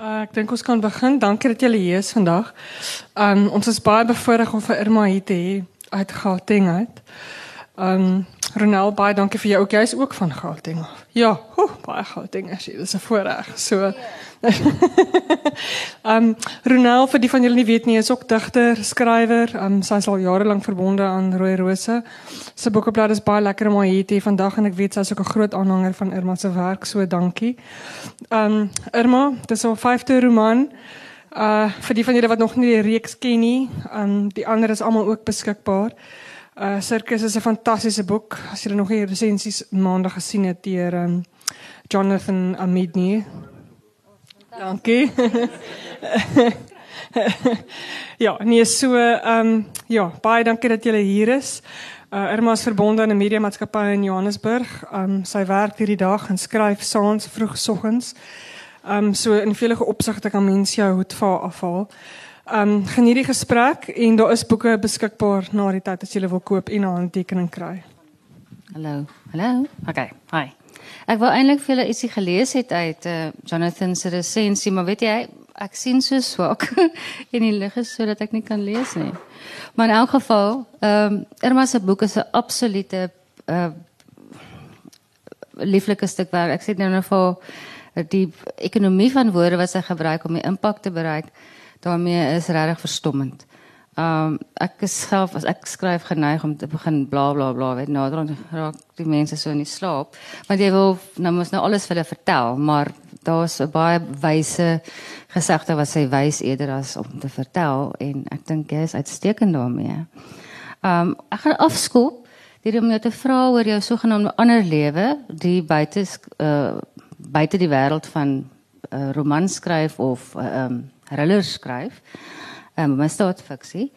Uh, ek dink ons kan begin. Dankie dat julle hier is vandag. Um ons is baie bevoorreg om vir Irma hier te hê uit Gauteng uit. Um Ronel, baie dankie vir jou ook. Jy's ook van Gauteng. Ja, ho, baie Gauteng as jy. Dis 'n voorreg. So um Ronel, vir die van julle nie weet nie, is ook digter, skrywer. Um sy is al jare lank verbonde aan Rooi Rose. Sy boekeblad is baie lekker om haar hier te hê vandag en ek weet sy is ook 'n groot aanhanger van Irma se werk. So dankie. Um Irma, dis 'n vyfde roman. Uh vir die van julle wat nog nie die reeks ken nie, um die ander is almal ook beskikbaar. Uh Circus is 'n fantastiese boek. As julle nog nie resensies maandag gesien het deur um Jonathan Amidni. Dankie. ja, nee so ehm um, ja, baie dankie dat julle hier is. Uh Irma is verbonde aan 'n media maatskappy in Johannesburg. Ehm um, sy werk hierdie dag en skryf saans vroegoggends. Ehm um, so in vele opsigte kan mens jou hoed vir afhaal. Ehm um, geniet die gesprek en daar is boeke beskikbaar na die tyd as jy wil koop en 'n handtekening kry. Hallo. Hallo. Okay. Hi. Ek wou eintlik vir julle gelees het uit uh, Jonathan se resensie, maar weet jy, ek sien so swak en die lig is sodat ek nie kan lees nie. Maar in elk geval, ehm um, boek is 'n absolute uh stuk werk. Ek sê nou nou vir die ekonomie van woorde wat sy gebruik om die impak te bereik, daarmee is regtig verstommend. Ehm um, ek is self as ek skryf geneig om te begin bla bla bla weet nader aan raak die mense so in die slaap. Want jy wil nou mos nou alles vir hulle vertel, maar daar's 'n baie wyse gesegde wat sy wys eerder as om te vertel en ek dink jy is uitstekend daarmee. Ehm um, ek gaan afskoop deur om jou te vra oor jou sogenaamde ander lewe, die buite uh buite die wêreld van uh, romans skryf of ehm uh, um, thriller skryf um, misdaadfiksie.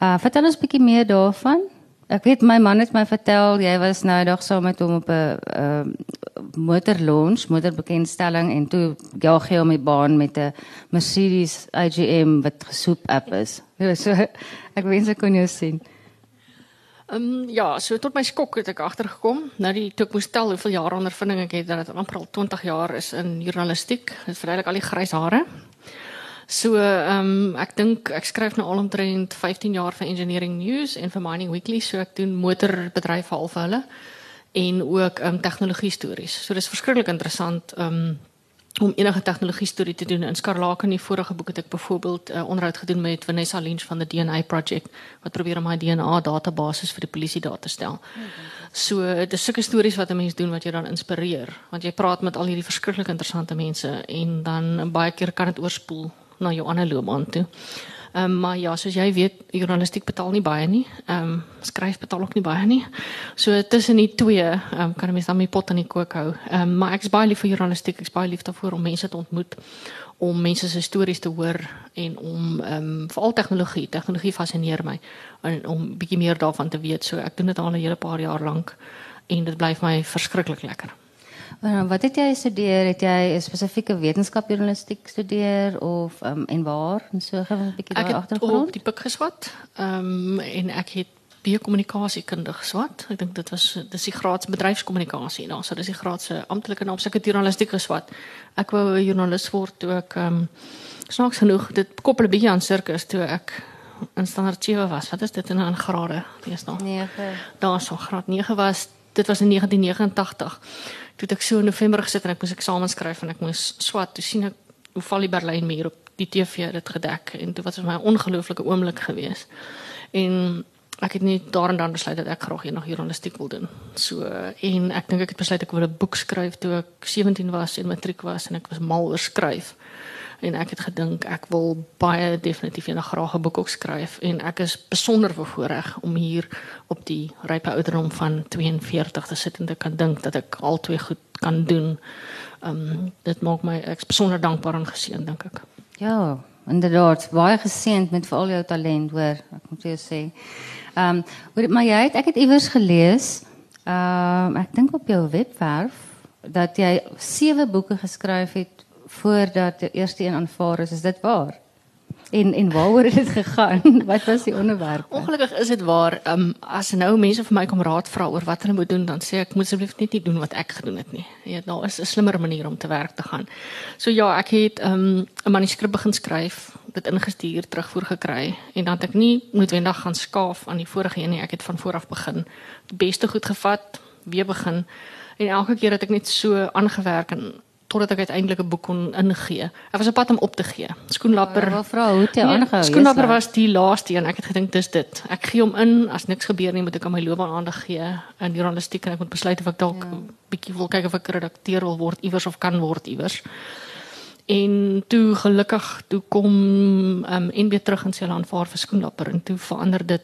Uh vertel ons bietjie meer daarvan. Ek weet my man het my vertel jy was nou dag saam met hom op 'n uh motor launch, motor bekendstelling en toe jaag hy om die baan met 'n Mercedes AGM wat gesoep app is. So ek wens ek kon jou sien. Ehm um, ja, so tot my skok het ek agtergekom. Nou die toe ek moes tel hoeveel jaar ondervinding ek het dat dit amper al 20 jaar is in journalistiek. Dit verduidelik al die grys hare. So ehm um, ek dink ek skryf nou al omtrent 15 jaar vir Engineering News en vir Mining Weekly, so ek doen motorbedryf half hulle en ook ehm um, tegnologie stories. So dis verskriklik interessant ehm um, om enige tegnologie storie te doen. In Skarlake in die vorige boek het ek byvoorbeeld 'n uh, onderhoud gedoen met Vanessa Lynch van die DNA project wat probeer om my DNA database vir die polisie daar te stel. So dis sulke stories wat 'n mens doen wat jou dan inspireer, want jy praat met al hierdie verskriklik interessante mense en dan baie keer kan dit oorspoel na jou ander loopbaan toe. Ehm um, maar ja, soos jy weet, journalistiek betaal nie baie nie. Ehm um, skryf betaal ook nie baie nie. So tussen die twee, ehm um, kan 'n mens dan my pot in die kook hou. Ehm um, maar ek's baie lief vir journalistiek. Ek's baie lief daarvoor om mense te ontmoet, om mense se stories te hoor en om ehm um, veral tegnologie, tegnologie fascineer my en om bietjie meer daarvan te weet. So ek doen dit al 'n hele paar jaar lank en dit bly vir my verskriklik lekker. Uh, wat het jy gestudeer? Het jy 'n spesifieke wetenskapjournalistiek gestudeer of um, en waar? En so gou 'n bietjie daar agtergrond. Ek het op die pik geswat. Ehm um, en ek het biokommunikasiekunde geswat. Ek dink dit was dis die graad bedryfskommunikasie. Nou, so dis die graad se amptelike naam. Ek het journalistiek geswat. Ek wou 'n joernalis word toe ek ehm um, snaaks genoeg dit koppel 'n bietjie aan sirkus toe ek in standaard 7 was. Wat is dit in 'n grade? Dis nog 9. Daar so graad 9 was. Dit was in 1989 toe ek so in November gesit en ek moes eksamen skryf en ek moes swat toe sien ek hoe val die Berlyn muur op die TV dit gedek en dit was vir my 'n ongelooflike oomblik geweest. En ek het net daarin dan besluit dat ek graag eendag journalistiek wil doen. So en ek dink ek het besluit ek wil 'n boek skryf toe ek 17 was en matriek was en ek was mal oor skryf en ek het gedink ek wil baie definitief eendag graag 'n boek ook skryf en ek is besonder bevoorreg om hier op die rype ouderdom van 42 te sit en te kan dink dat ek al twee goed kan doen. Ehm um, dit maak my ek besonder dankbaar en geseën dink ek. Ja, inderdaad, baie geseënd met vir al jou talent hoor, ek moet jou sê. Ehm um, maar jy het ek het iewers gelees, ehm um, ek dink op jou webwerf dat jy sewe boeke geskryf het voordat die eerste een aanvaar is, is dit waar? En en waaroor het dit gegaan? Wat was die onderwerp? Ongelukkig is dit waar, ehm um, as nou mense vir my kom raad vra oor wat hulle moet doen, dan sê ek moet asseblief net nie doen wat ek gedoen het nie. Ja, daar is 'n slimmer manier om te werk te gaan. So ja, ek het ehm um, 'n manuskrip begin skryf, dit ingestuur, terugvoer gekry en dan het ek nie noodwendig gaan skaaf aan die vorige een nie. Ek het van voor af begin. Die beste goed gevat, weer begin. En elke keer het ek net so aangewerk en totdat ek uiteindelik 'n boek kon ingee. Ek was op pad om op te gee. Skoenlapper. Ek wil vra hoe het jy aangehou? Nee, Skoenlapper was die laaste een. Ek het gedink dis dit. Ek gee hom in as niks gebeur nie, moet ek aan my loopbaan aandag gee in journalistiek en ek moet besluit of ek dalk 'n ja. bietjie wil kyk of ek redakteur wil word iewers of kan word iewers. En toe gelukkig toe kom ehm um, NB terug in sy land vir vir skoenlapper en toe verander dit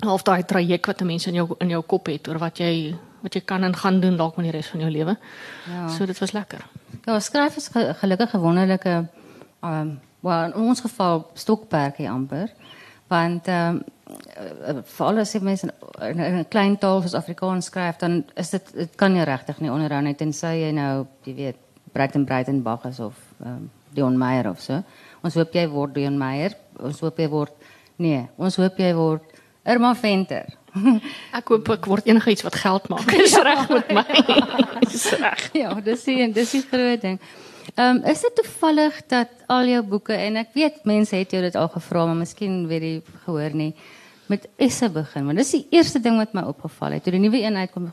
half daai traject wat 'n mens in jou in jou kop het oor wat jy wat jy kan en gaan doen dalk met die res van jou lewe. Ja. So dit was lekker. Ja, skryf is gelukkig 'n wonderlike ehm um, well, in ons geval stokperdjie amper want ehm um, vir alles se mense in 'n klein taal soos Afrikaans skryf dan is dit dit kan nie regtig nie onderhou net tensy jy nou jy weet Breiten Breitenbach is of ehm um, Dion Meyer of so. Ons hoop jy word Dion Meyer. Ons hoop jy word nee, ons hoop jy word Irma Venter. ek hoop ek word enigiets wat geld maak. Dis reg met my. Dis reg. Ja, dis die dis die groot ding. Ehm um, is dit toevallig dat al jou boeke en ek weet mense het jou dit al gevra, maar miskien weet jy gehoor nie met esse begin. Want dis die eerste ding wat my opgeval het. Toe die nuwe een uitkom,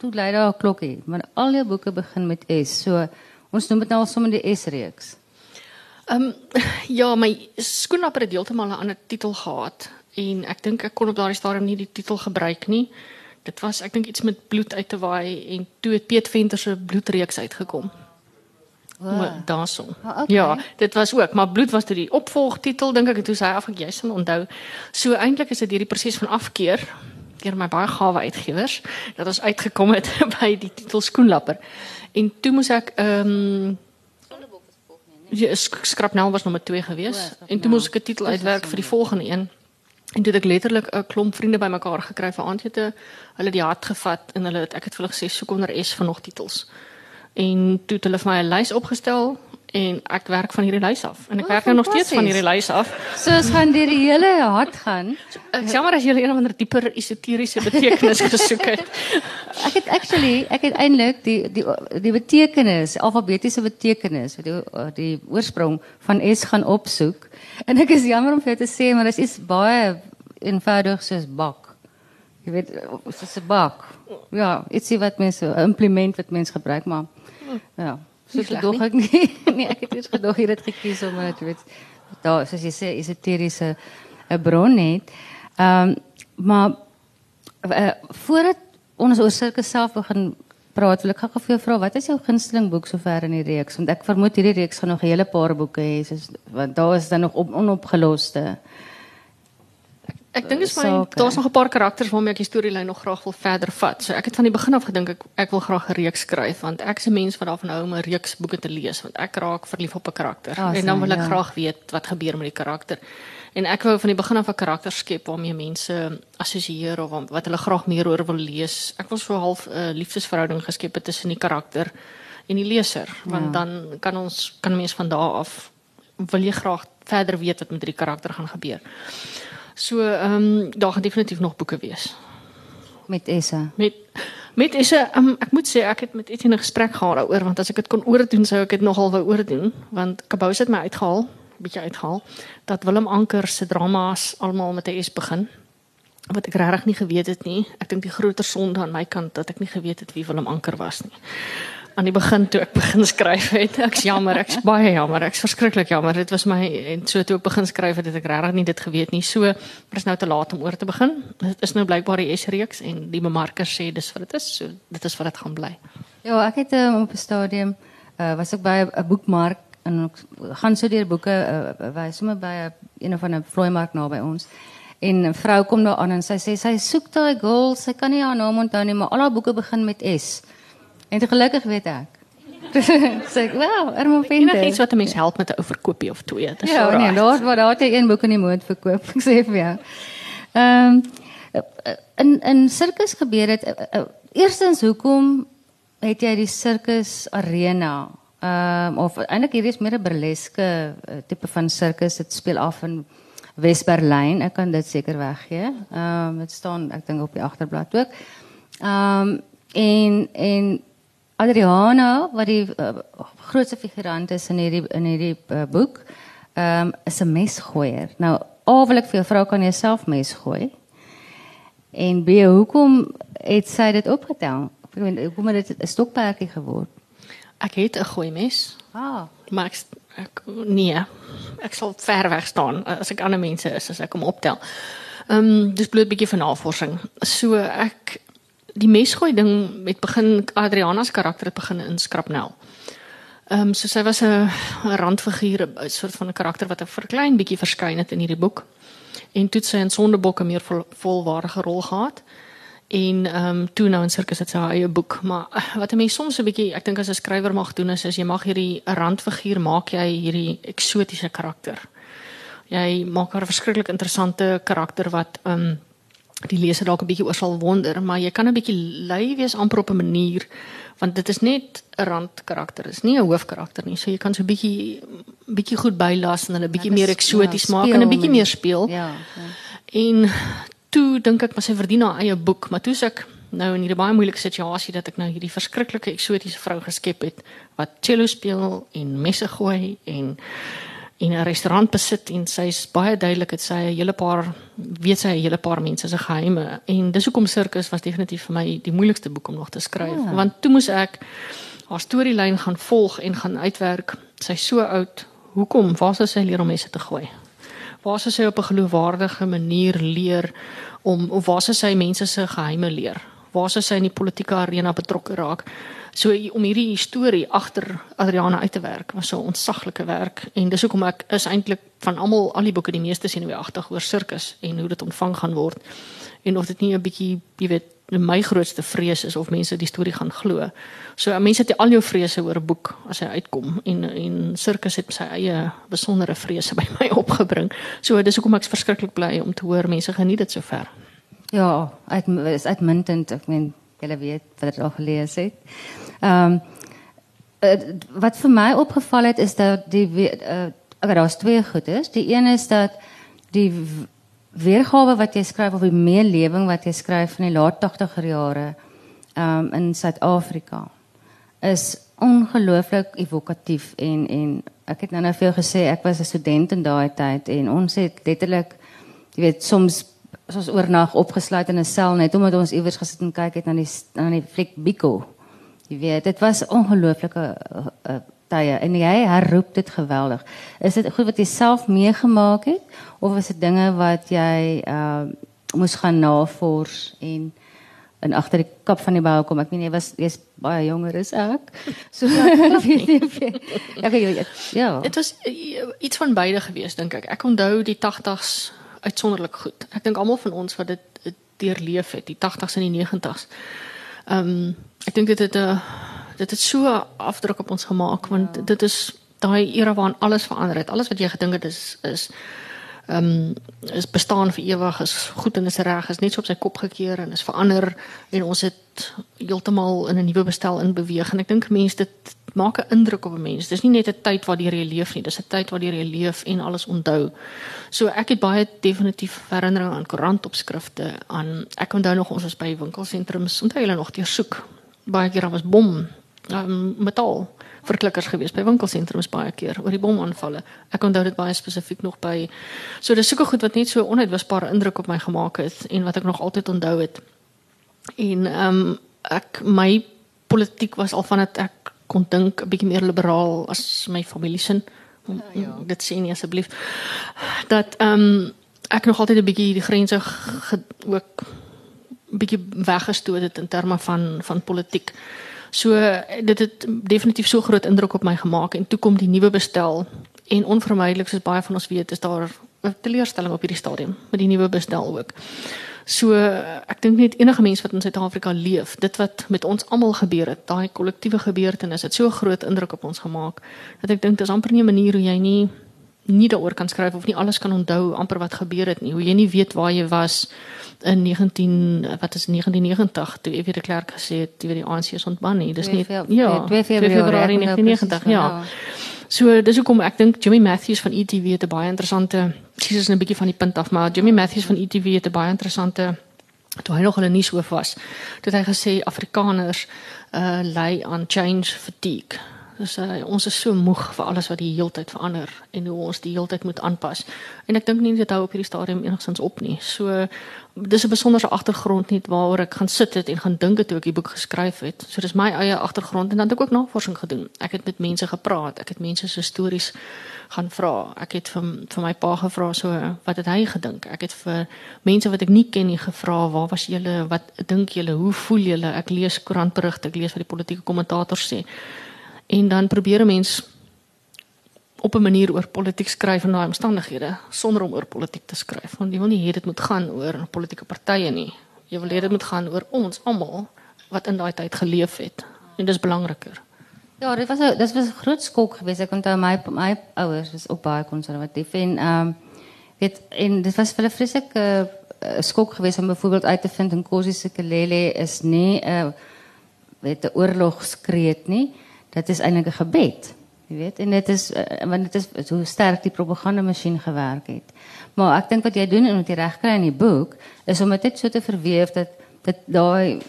toe lei daar 'n klokkie, maar al jou boeke begin met S. So ons noem dit nou al sommer die S reeks. Ehm um, ja, my skoenlapper het heeltemal 'n ander titel gehad en ek dink ek kon op daardie stadium nie die titel gebruik nie. Dit was ek dink iets met bloed uit te waai en toe het Piet Venter se bloedreeks uitgekom. Wow. Daarson. Oh, okay. Ja, dit was ook, maar bloed was toe die opvolgtitel dink ek en toe sê hy af ek jy sal onthou. So eintlik is dit hierdie proses van afkeer deur my baie gawe uitgewers dat ons uitgekom het by die titel skoenlapper. En toe moes ek ehm um, Ja, skrapnel was nommer 2 gewees. Oh, en toe moes ek 'n titel uitwerk vir die volgende een. En toe het ek letterlik 'n klomp vriende bymekaar gekry vir aandete. Hulle het die hart gevat en hulle het ek het vir hulle gesê soek onder S van nog titels. En toe het hulle vir my 'n lys opgestel en ek werk van hierdie lys af. En ek oh, werk nou nog steeds van hierdie lys af. So ons gaan deur die hele hart gaan. Ek so, jammer as jy een of ander dieper esoteriese betekenis gesoek het. ek het actually ek het eintlik die die die betekenis, alfabetiese betekenis, die die oorsprong van S gaan opsoek. En ek is jammer om vir jou te sê, maar dit is baie eenvoudig soos bak. Jy weet, soos 'n bak. Ja, ietsie wat mense 'n implement wat mense gebruik, maar ja, so gedog ek nie. nee, ek het net gedog jy het gekies om dit weet daar soos jy sê esoteriese 'n bron het. Ehm um, maar uh, voordat ons oor sirkus self begin praat, wil ek gou vir jou vra, wat is jou gunsteling boek sover in die reeks? Want ek vermoed hierdie reeks gaan nog 'n hele paar boeke hê, soos want daar is dan nog op, onopgeloste. Ek dink is my daar's nog 'n paar karakters waarmee ek die storielyn nog graag wil verder vat. So ek het van die begin af gedink ek ek wil graag 'n reeks skryf want ek is 'n mens wat daarvan hou om 'n reeks boeke te lees want ek raak verlief op 'n karakter awesome, en dan wil ek ja. graag weet wat gebeur met die karakter. En ek wou van die begin af 'n karakter skep waarmee mense assosieer of wat hulle graag meer oor wil lees. Ek wil so half 'n uh, liefdesverhouding geskep het tussen die karakter en die leser, want ja. dan kan ons kan mense van daardie af wil jy graag verder weet wat met die karakter gaan gebeur. So ehm um, daar gaan definitief nog boeke wees. Met Essa. Met met Essa, um, ek moet sê ek het met Etienne 'n gesprek gehad daaroor want as ek dit kon oordoen sou ek dit nogal wou oordoen want Kabous het my uitgehaal bietjie uithaal dat Willem Anker se drama's almal met 'n S begin wat ek regtig nie geweet het nie. Ek dink die groter sonde aan my kant dat ek nie geweet het wie Willem Anker was nie. Aan die begin toe ek begin skryf het, ek's jammer, ek's baie jammer, ek's verskriklik jammer. Dit was my en so toe ek begin skryf het, het ek regtig nie dit geweet nie. So, maar is nou te laat om oor te begin. Dit is nou blykbaar die S-reeks en die bemarkers sê dis wat dit is. So, dit is wat dit gaan bly. Ja, ek het um, op 'n stadium uh, was ek by 'n boekmark en ek gaan so deur boeke uh, wys sommer by 'n een of ander vloeimark naby ons. En 'n vrou kom daar aan en sy sê sy soek daai girl, sy kan nie haar naam onthou nie, maar al haar boeke begin met S. En gelukkig weet ek. sê ek, "Wel, Irma vind dit." Iets wat 'n mens help met 'n oorverkoopie of twee. Dis ja, so nee, daar waar daar het een boek in die moed verkoop, ek sê vir jou. Ehm um, in in sirkus gebeur dit uh, uh, eerstens hoekom het jy die sirkus arena Ehm um, of eintlik hierdie is meer 'n burleske uh, tipe van sirkus. Dit speel af in Wes-Berlyn. Ek kan dit seker weggee. Ehm um, dit staan ek dink op die agterblad ook. Ehm um, en en Adriana wat die uh, grootste figurant is in hierdie in hierdie uh, boek, ehm um, is 'n mesgooier. Nou, A wil ek vir jou vra kan jy self mes gooi? En B hoekom het sy dit opgetel? Ek weet hoekom het dit 'n stokperdjie geword? Ek het 'n gooi mes. Ah, Maar ek, ek nee, ek sal ver weg staan as ek ander mense is as ek hom optel. Ehm um, dis bloot 'n bietjie van navorsing. So ek die mesgooi ding met begin Adriana se karakter het begin in Skrapnel. Ehm um, so sy was 'n randfiguur, 'n soort van 'n karakter wat 'n vir klein bietjie verskyn het in hierdie boek. En toe sy in Sondebok 'n meer vol, volwaardige rol gehad. En ehm um, toe nou in sirkus het sy haar eie boek, maar eh, wat 'n mens soms 'n bietjie, ek dink as 'n skrywer mag doen is, is jy mag hierdie randfiguur maak jy hierdie eksotiese karakter. Jy maak haar 'n verskriklik interessante karakter wat ehm um, die leser dalk 'n bietjie oor sal wonder, maar jy kan 'n bietjie lui wees amper op 'n manier want dit is net 'n randkarakter, is nie 'n hoofkarakter nie. So jy kan so 'n bietjie bietjie goed bylas en hulle bietjie Ja, meer eksoties ja, maak en 'n bietjie meer speel. ja. ja. En toe dink ek maar sy verdien haar eie boek, maar toe ek nou in hierdie baie moeilike situasie dat ek nou hierdie verskriklike eksotiese vrou geskep het wat cello speel en messe gooi en en 'n restaurant besit en sy's baie duidelik het sy 'n hele paar weet sy 'n hele paar mense se geheime en dis hoekom sirkus was definitief vir my die moeilikste boek om nog te skryf Ja. want toe moes ek haar storielyn gaan volg en gaan uitwerk sy's so oud hoekom waar sou sy leer om messe te gooi waar sou sy op 'n geloofwaardige manier leer om of waar sou sy mense se geheime leer? Waar sou sy in die politieke arena betrokke raak? So om hierdie storie agter Adriana uit te werk was so 'n ontsaglike werk en dis hoekom ek is eintlik van almal al die boeke die meeste senuweeagtig oor sirkus en hoe dit ontvang gaan word en of dit nie 'n bietjie, jy weet, my grootste vrees is of mense die storie gaan glo. So mense het al jou vrese oor 'n boek as hy uitkom en en sirkus het sy eie besondere vrese by my opgebring. So dis hoekom ek verskriklik bly om te hoor mense geniet dit sover. Ja, uit is uitmuntend. Ek meen, julle weet wat ek al gelees het. Ehm um, wat vir my opgeval het is dat die uh, okay, daar's twee goedes. Die een is dat die weergawe wat jy skryf of die meelewing wat jy skryf van die laat 80er jare um, in Suid-Afrika is ongelooflik evokatief en en ek het nou nou vir jou gesê ek was 'n student in daai tyd en ons het letterlik jy weet soms soos oornag opgesluit in 'n sel net omdat ons iewers gesit en kyk het na die na die fliek Biko. Jy weet, dit was ongelooflike uh, uh, tye en jy herroep dit geweldig. Is dit goed wat jy self meegemaak het of is dit dinge wat jy uh moes gaan navors en en agter die kap van die bou kom. Ek meen jy was jy's baie jonger as ek. So weet jy of jy- ja, okay, ja. Dit was uh, iets van beide gewees dink ek. Ek onthou die 80s uitsonderlik goed. Ek dink almal van ons wat dit deurleef het, die 80s en die 90s. Ehm um, ek dink dit het 'n dit het so 'n afdruk op ons gemaak want ja. dit is daai era waarin alles verander het. Alles wat jy gedink het is is ehm um, is bestaan vir ewig, is goed en is reg, is net so op sy kop gekeer en is verander en ons het heeltemal in 'n nuwe bestel in beweeg en ek dink mense dit maak 'n indruk op 'n mens. Dis nie net 'n tyd waardeur jy leef nie, dis 'n tyd waardeur jy leef en alles onthou. So ek het baie definitief herinneringe aan koerantopskrifte, aan ek onthou nog ons was by winkelsentrums, onthou julle nog deursoek. Baie daar was bom, um, metaal verklikkers gewees by winkelsentrums baie keer oor die bomaanvalle. Ek onthou dit baie spesifiek nog by so dis sulke goed wat net so onuitwisbare indruk op my gemaak het en wat ek nog altyd onthou het. En ehm um, ek my politiek was al van dit ek kon dink 'n bietjie meer liberaal as my familie sin. Ja, ja. Dit sê nie asseblief dat ehm um, ek nog altyd 'n bietjie die grense ook bietjie weggestoot het in terme van van politiek. So dit het definitief so groot indruk op my gemaak en toe kom die nuwe bestel en onvermydelik soos baie van ons weet is daar 'n teleurstelling op hierdie stadium met die nuwe bestel ook. So ek dink net enige mens wat in Suid-Afrika leef, dit wat met ons almal gebeur het, daai kollektiewe gebeurtenis het so groot indruk op ons gemaak dat ek dink dis amper nie 'n manier hoe jy nie nie daaroor kan skryf of nie alles kan onthou amper wat gebeur het nie. Hoe jy nie weet waar jy was in 19 wat is 1990 toe F.W. de Klerk gesê het jy weet die ANC is ontban nie. Dis nie ja, 2 Februarie 1990 ja. ja. So dis hoekom ek dink Jimmy Matthews van ETV het 'n baie interessante sies is 'n bietjie van die punt af, maar Jimmy Matthews van ETV het 'n baie interessante toe hy nog hulle nuushoof was. Toe het hy gesê Afrikaners uh ly aan change fatigue. Dus uh, ons is so moeg vir alles wat die heeltyd verander en hoe ons die heeltyd moet aanpas. En ek dink nie dit hou op hierdie stadium enigstens op nie. So dis 'n besonderse agtergrond net waaroor ek gaan sit het en gaan dink het toe ek die boek geskryf het. So dis my eie agtergrond en dan het ek ook navorsing gedoen. Ek het met mense gepraat. Ek het mense se stories gaan vra. Ek het vir vir my pa gevra so wat het hy gedink? Ek het vir mense wat ek nie ken nie gevra, "Waar was julle? Wat dink julle? Hoe voel julle?" Ek lees koerantberigte, ek lees wat die politieke kommentators sê. En dan probeer 'n mens op 'n manier oor politiek skryf in daai omstandighede sonder om oor politiek te skryf. Want jy wil nie hê dit moet gaan oor politieke partye nie. Jy wil hê dit moet gaan oor ons almal wat in daai tyd geleef het. En dis belangriker. Ja, dit was 'n dit was 'n groot skok geweest. Ek onthou my my ouers was ook baie konservatief en ehm um, weet en dit was vir hulle vreeslike uh, skok geweest om byvoorbeeld uit te vind en Kosi se Kelele is nie 'n uh, weet 'n oorlogskreet nie dat is eintlik 'n gebed. Jy weet, en dit is uh, want dit is hoe sterk die propaganda masjien gewerk het. Maar ek dink wat jy doen en wat jy regkry in die boek is om dit so te verweef dat dat daai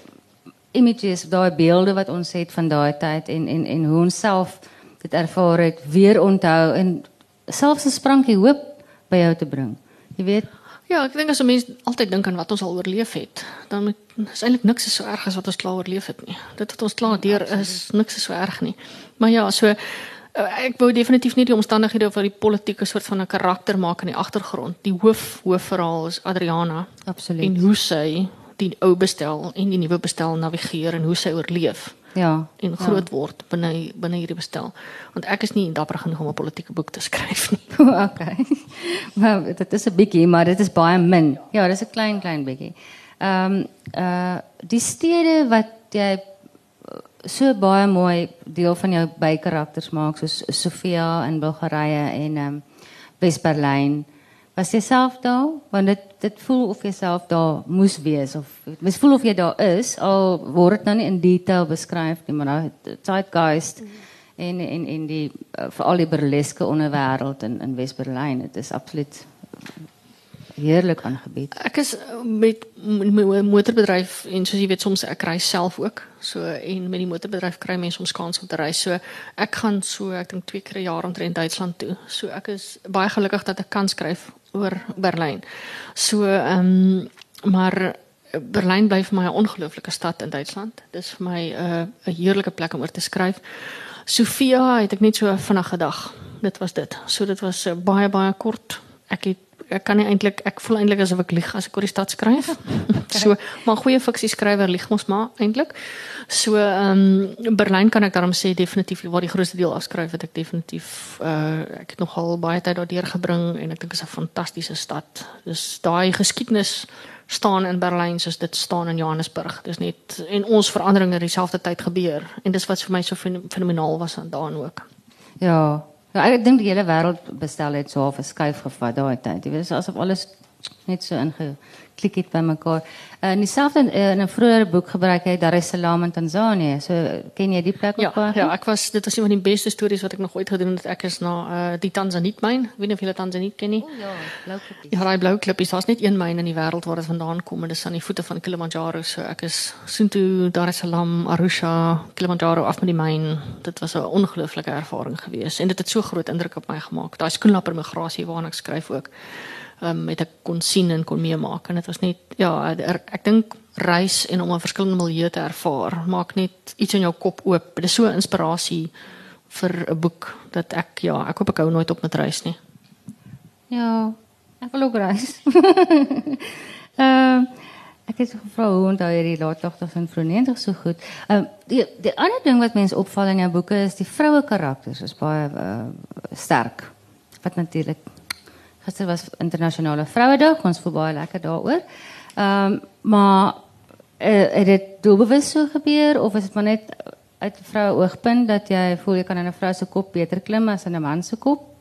images, daai beelde wat ons het van daai tyd en en en hoe ons self dit ervaar het weer onthou en selfs 'n sprankie hoop by jou te bring. Jy weet, Ja, ek dink as 'n mens altyd dink aan wat ons al oorleef het, dan moet, is eintlik niks so erg as wat ons klaar oorleef het nie. Dit wat ons klaar deur is, niks is so erg nie. Maar ja, so eh, ek wou definitief nie die omstandighede of die politieke soort van 'n karakter maak in die agtergrond. Die hoof hoofverhaal is Adriana. Absoluut. En hoe sy die ou bestel en die nuwe bestel navigeer en hoe sy oorleef ja en groot ja. word binne binne hierdie bestel want ek is nie dapper genoeg om 'n politieke boek te skryf nie. okay. Maar dit is 'n bietjie, maar dit is baie min. Ja, dis 'n klein klein bietjie. Ehm um, uh die stede wat jy so baie mooi deel van jou bykarakters maak soos Sofia in Bulgarië en ehm um, Wes-Berlyn. Was jy self daar? Want dit dit voel of jy self daar moes wees of mens voel of jy daar is al word dit nou nie in detail beskryf nie, maar nou zeitgeist mm -hmm. en en en die uh, veral die burleske onderwêreld in in Wes-Berlyn. Dit is absoluut heerlik aangebied. Ek is uh, met my motorbedryf en soos jy weet soms ek ry self ook. So en met die motorbedryf kry mense soms kans om te reis. So ek gaan so ek dink twee keer 'n jaar omtrent Duitsland toe. So ek is baie gelukkig dat ek kan skryf oor Berlyn. So ehm um, maar Berlyn bly vir my 'n ongelooflike stad in Duitsland. Dis vir my 'n uh, 'n heerlike plek om oor te skryf. Sofia het ek net so vinnig gedag. Dit was dit. So dit was uh, baie baie kort. Ek het ek kan nie eintlik ek voel eintlik asof ek lieg as ek oor die stad skryf. so maar goeie fiksie skrywer lieg mos maar eintlik. So ehm um, Berlyn kan ek daarom sê definitief waar die grootste deel afskryf het ek definitief uh ek het nogal baie tyd daardeur gebring en ek dink is 'n fantastiese stad. Dis daai geskiedenis staan in Berlyn soos dit staan in Johannesburg. Dis net en ons veranderinge dieselfde tyd gebeur en dis wat vir my so fenomenaal was aan daan ook. Ja, Ja, ek dink die hele wêreld bestel het so 'n verskuif gevat daai tyd. Jy weet asof alles net so ingeklik het by mekaar. Uh, in dieselfde uh, in 'n vroeëre boek gebruik hy Dar es Salaam in Tanzanië. So ken jy die plek ja, ook baie? Ja, ek was dit was een van die beste stories wat ek nog ooit gedoen het. Ek is na uh, die Tanzaniet myn. Ek weet nie of julle Tanzaniet ken nie. O ja, blou klippies. Ja, daai blou klippies. Daar's net een myn in die wêreld waar dit vandaan kom en dit is aan die voete van Kilimanjaro. So ek is soontoe Dar es Salaam, Arusha, Kilimanjaro af met die myn. Dit was 'n ongelooflike ervaring geweest en dit het so groot indruk op my gemaak. Daai skoenlapper migrasie waarna ek skryf ook um, met ek kon sien en kon meemaak. En dit was net ja er, ek dink reis en om 'n verskillende milieu te ervaar maak net iets in jou kop oop. Dit is so inspirasie vir 'n boek dat ek ja ek hoop ek hou nooit op met reis nie. Ja ek wil ook reis. Ehm uh, ek het gevra hoe onthou jy die laatdagters in Vroeg so goed? Ehm uh, die die ander ding wat mense opval in jou boeke is die vroue karakters is baie uh, sterk. Wat natuurlik Gister was internasionale Vrouedag, ons voel baie lekker daaroor. Ehm um, maar uh, het dit doelbewus so gebeur of is dit maar net uit 'n vroue oogpunt dat jy voel jy kan in 'n vrou se kop beter klim as in 'n man se kop?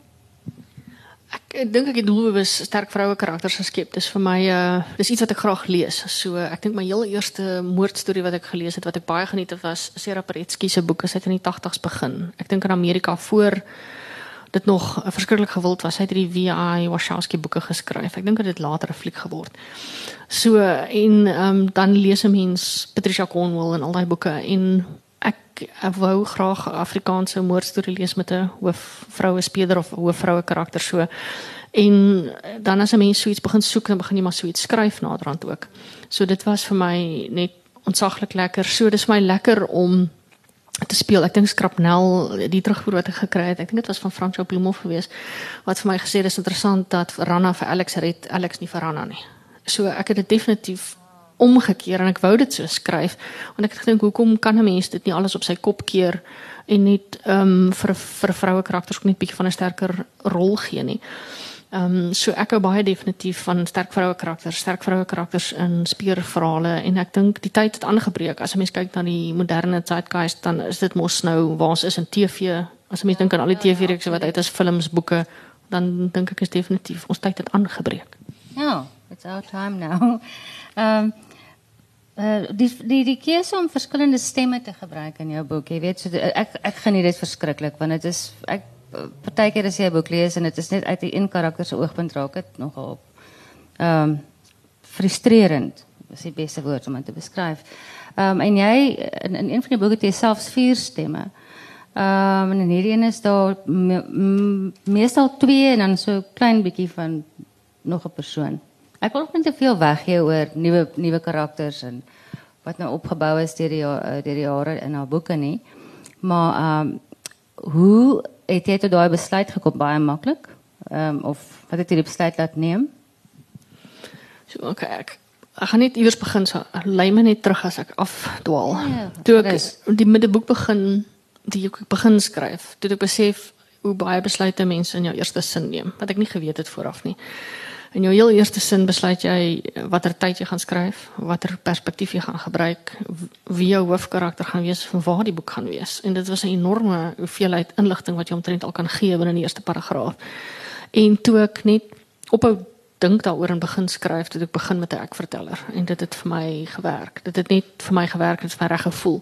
Ek dink ek het doelbewus sterk vroue karakters geskep. Dis vir my uh dis iets wat ek graag lees. So ek dink my heel eerste moordstorie wat ek gelees het wat ek baie geniet het was Sarah Paretsky se boek as hy in die 80's begin. Ek dink in Amerika voor dit nog verskriklik gewild was. Hy het die V.I. Wachowski boeke geskryf. Ek dink dit het later 'n fliek geword. So en ehm um, dan lees 'n mens Patricia Cornwell en al daai boeke en ek, ek wou graag 'n Afrikaanse moordstorie lees met 'n hoofvroue speler of hoofvroue karakter so. En dan as 'n mens so iets begin soek, dan begin jy maar so iets skryf naderhand ook. So dit was vir my net ontsaglik lekker. So dis my lekker om te speel. Ek dink Skrapnel, die terugvoer wat ek gekry het, ek dink dit was van Franco Bloemhof geweest wat vir my gesê het dis interessant dat Ranna vir Alex red, Alex nie vir Ranna nie. So ek het dit definitief omgekeer en ek wou dit so skryf want ek het gedink hoekom kan 'n mens dit nie alles op sy kop keer en net ehm um, vir vir vroue karakters net bietjie van 'n sterker rol gee nie. Ehm um, so ek hou baie definitief van sterk vroue karakters, sterk vroue karakters in speurverhale en ek dink die tyd het aangebreek. As 'n mens kyk na die moderne zeitgeist dan is dit mos nou waar is in TV. As 'n mens dink aan al die TV-reekse wat uit is, films, boeke, dan dink ek is definitief ons tyd het aangebreek. Ja, it's our time now. Ehm uh, die die die om verskillende stemme te gebruik in jou boek. Jy weet so ek ek geniet dit verskriklik want dit is ek partykeer as jy 'n boek lees en dit is net uit die een karakter se oogpunt raak dit nogal ehm um, frustrerend. Dis die beste woord om dit te beskryf. Ehm um, en jy in, in een van die boeke het jy selfs vier stemme. Ehm um, en in hierdie een is daar me, meestal twee en dan so klein bietjie van nog 'n persoon. Ek wil net te veel weggee oor nuwe nuwe karakters en wat nou opgebou is deur die eh, deur die jare in haar boeke nie. Maar ehm um, hoe het jy tot daai besluit gekom baie maklik? Ehm um, of wat het jy die besluit laat neem? So okay, ek ek gaan net iewers begin so lei my net terug as ek afdwaal. Ja, ja, toe ek is. die met die boek begin die ek begin skryf, toe ek besef hoe baie besluite mense in jou eerste sin neem wat ek nie geweet het vooraf nie. In jou heel eerste sin besluit jy watter tyd jy gaan skryf, watter perspektief jy gaan gebruik, wie jou hoofkarakter gaan wees, van waar die boek gaan wees. En dit was 'n enorme hoeveelheid inligting wat jy omtrent al kan gee binne die eerste paragraaf. En toe ek net ophou dink daaroor en begin skryf, het ek begin met 'n ek-verteller en dit het vir my gewerk. Dit het net vir my gewerk, dit het my reg gevoel.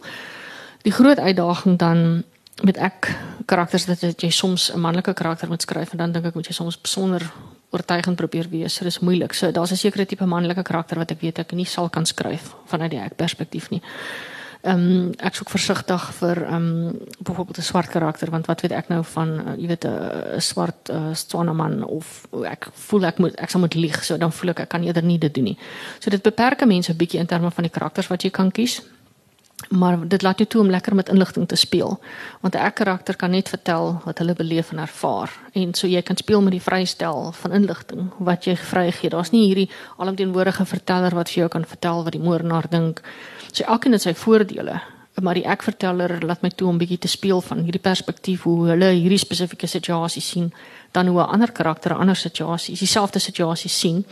Die groot uitdaging dan met ek karakters dat jy soms 'n manlike karakter moet skryf en dan dink ek moet jy soms besonder oortuigend probeer wees. So dis moeilik. So daar's 'n sekere tipe manlike karakter wat ek weet ek nie sal kan skryf vanuit die ek perspektief nie. Ehm um, ek sou versigtig vir ehm um, byvoorbeeld 'n swart karakter want wat weet ek nou van uh, jy weet 'n swart uh, swane man of ek voel ek moet ek sal moet lieg so dan voel ek ek kan eerder nie dit doen nie. So dit beperk mense 'n bietjie in terme van die karakters wat jy kan kies maar dit laat jou toe om lekker met inligting te speel. Want 'n karakter kan net vertel wat hulle beleef en ervaar. En so jy kan speel met die vrystel van inligting wat jy vrygee. Daar's nie hierdie alomteenwoordige verteller wat vir jou kan vertel wat die moordenaar dink. So elkeen het sy voordele maar die ek verteller laat my toe om bietjie te speel van hierdie perspektief hoe hulle hierdie spesifieke situasie sien dan hoe 'n ander karakter 'n ander situasie dieselfde situasie sien.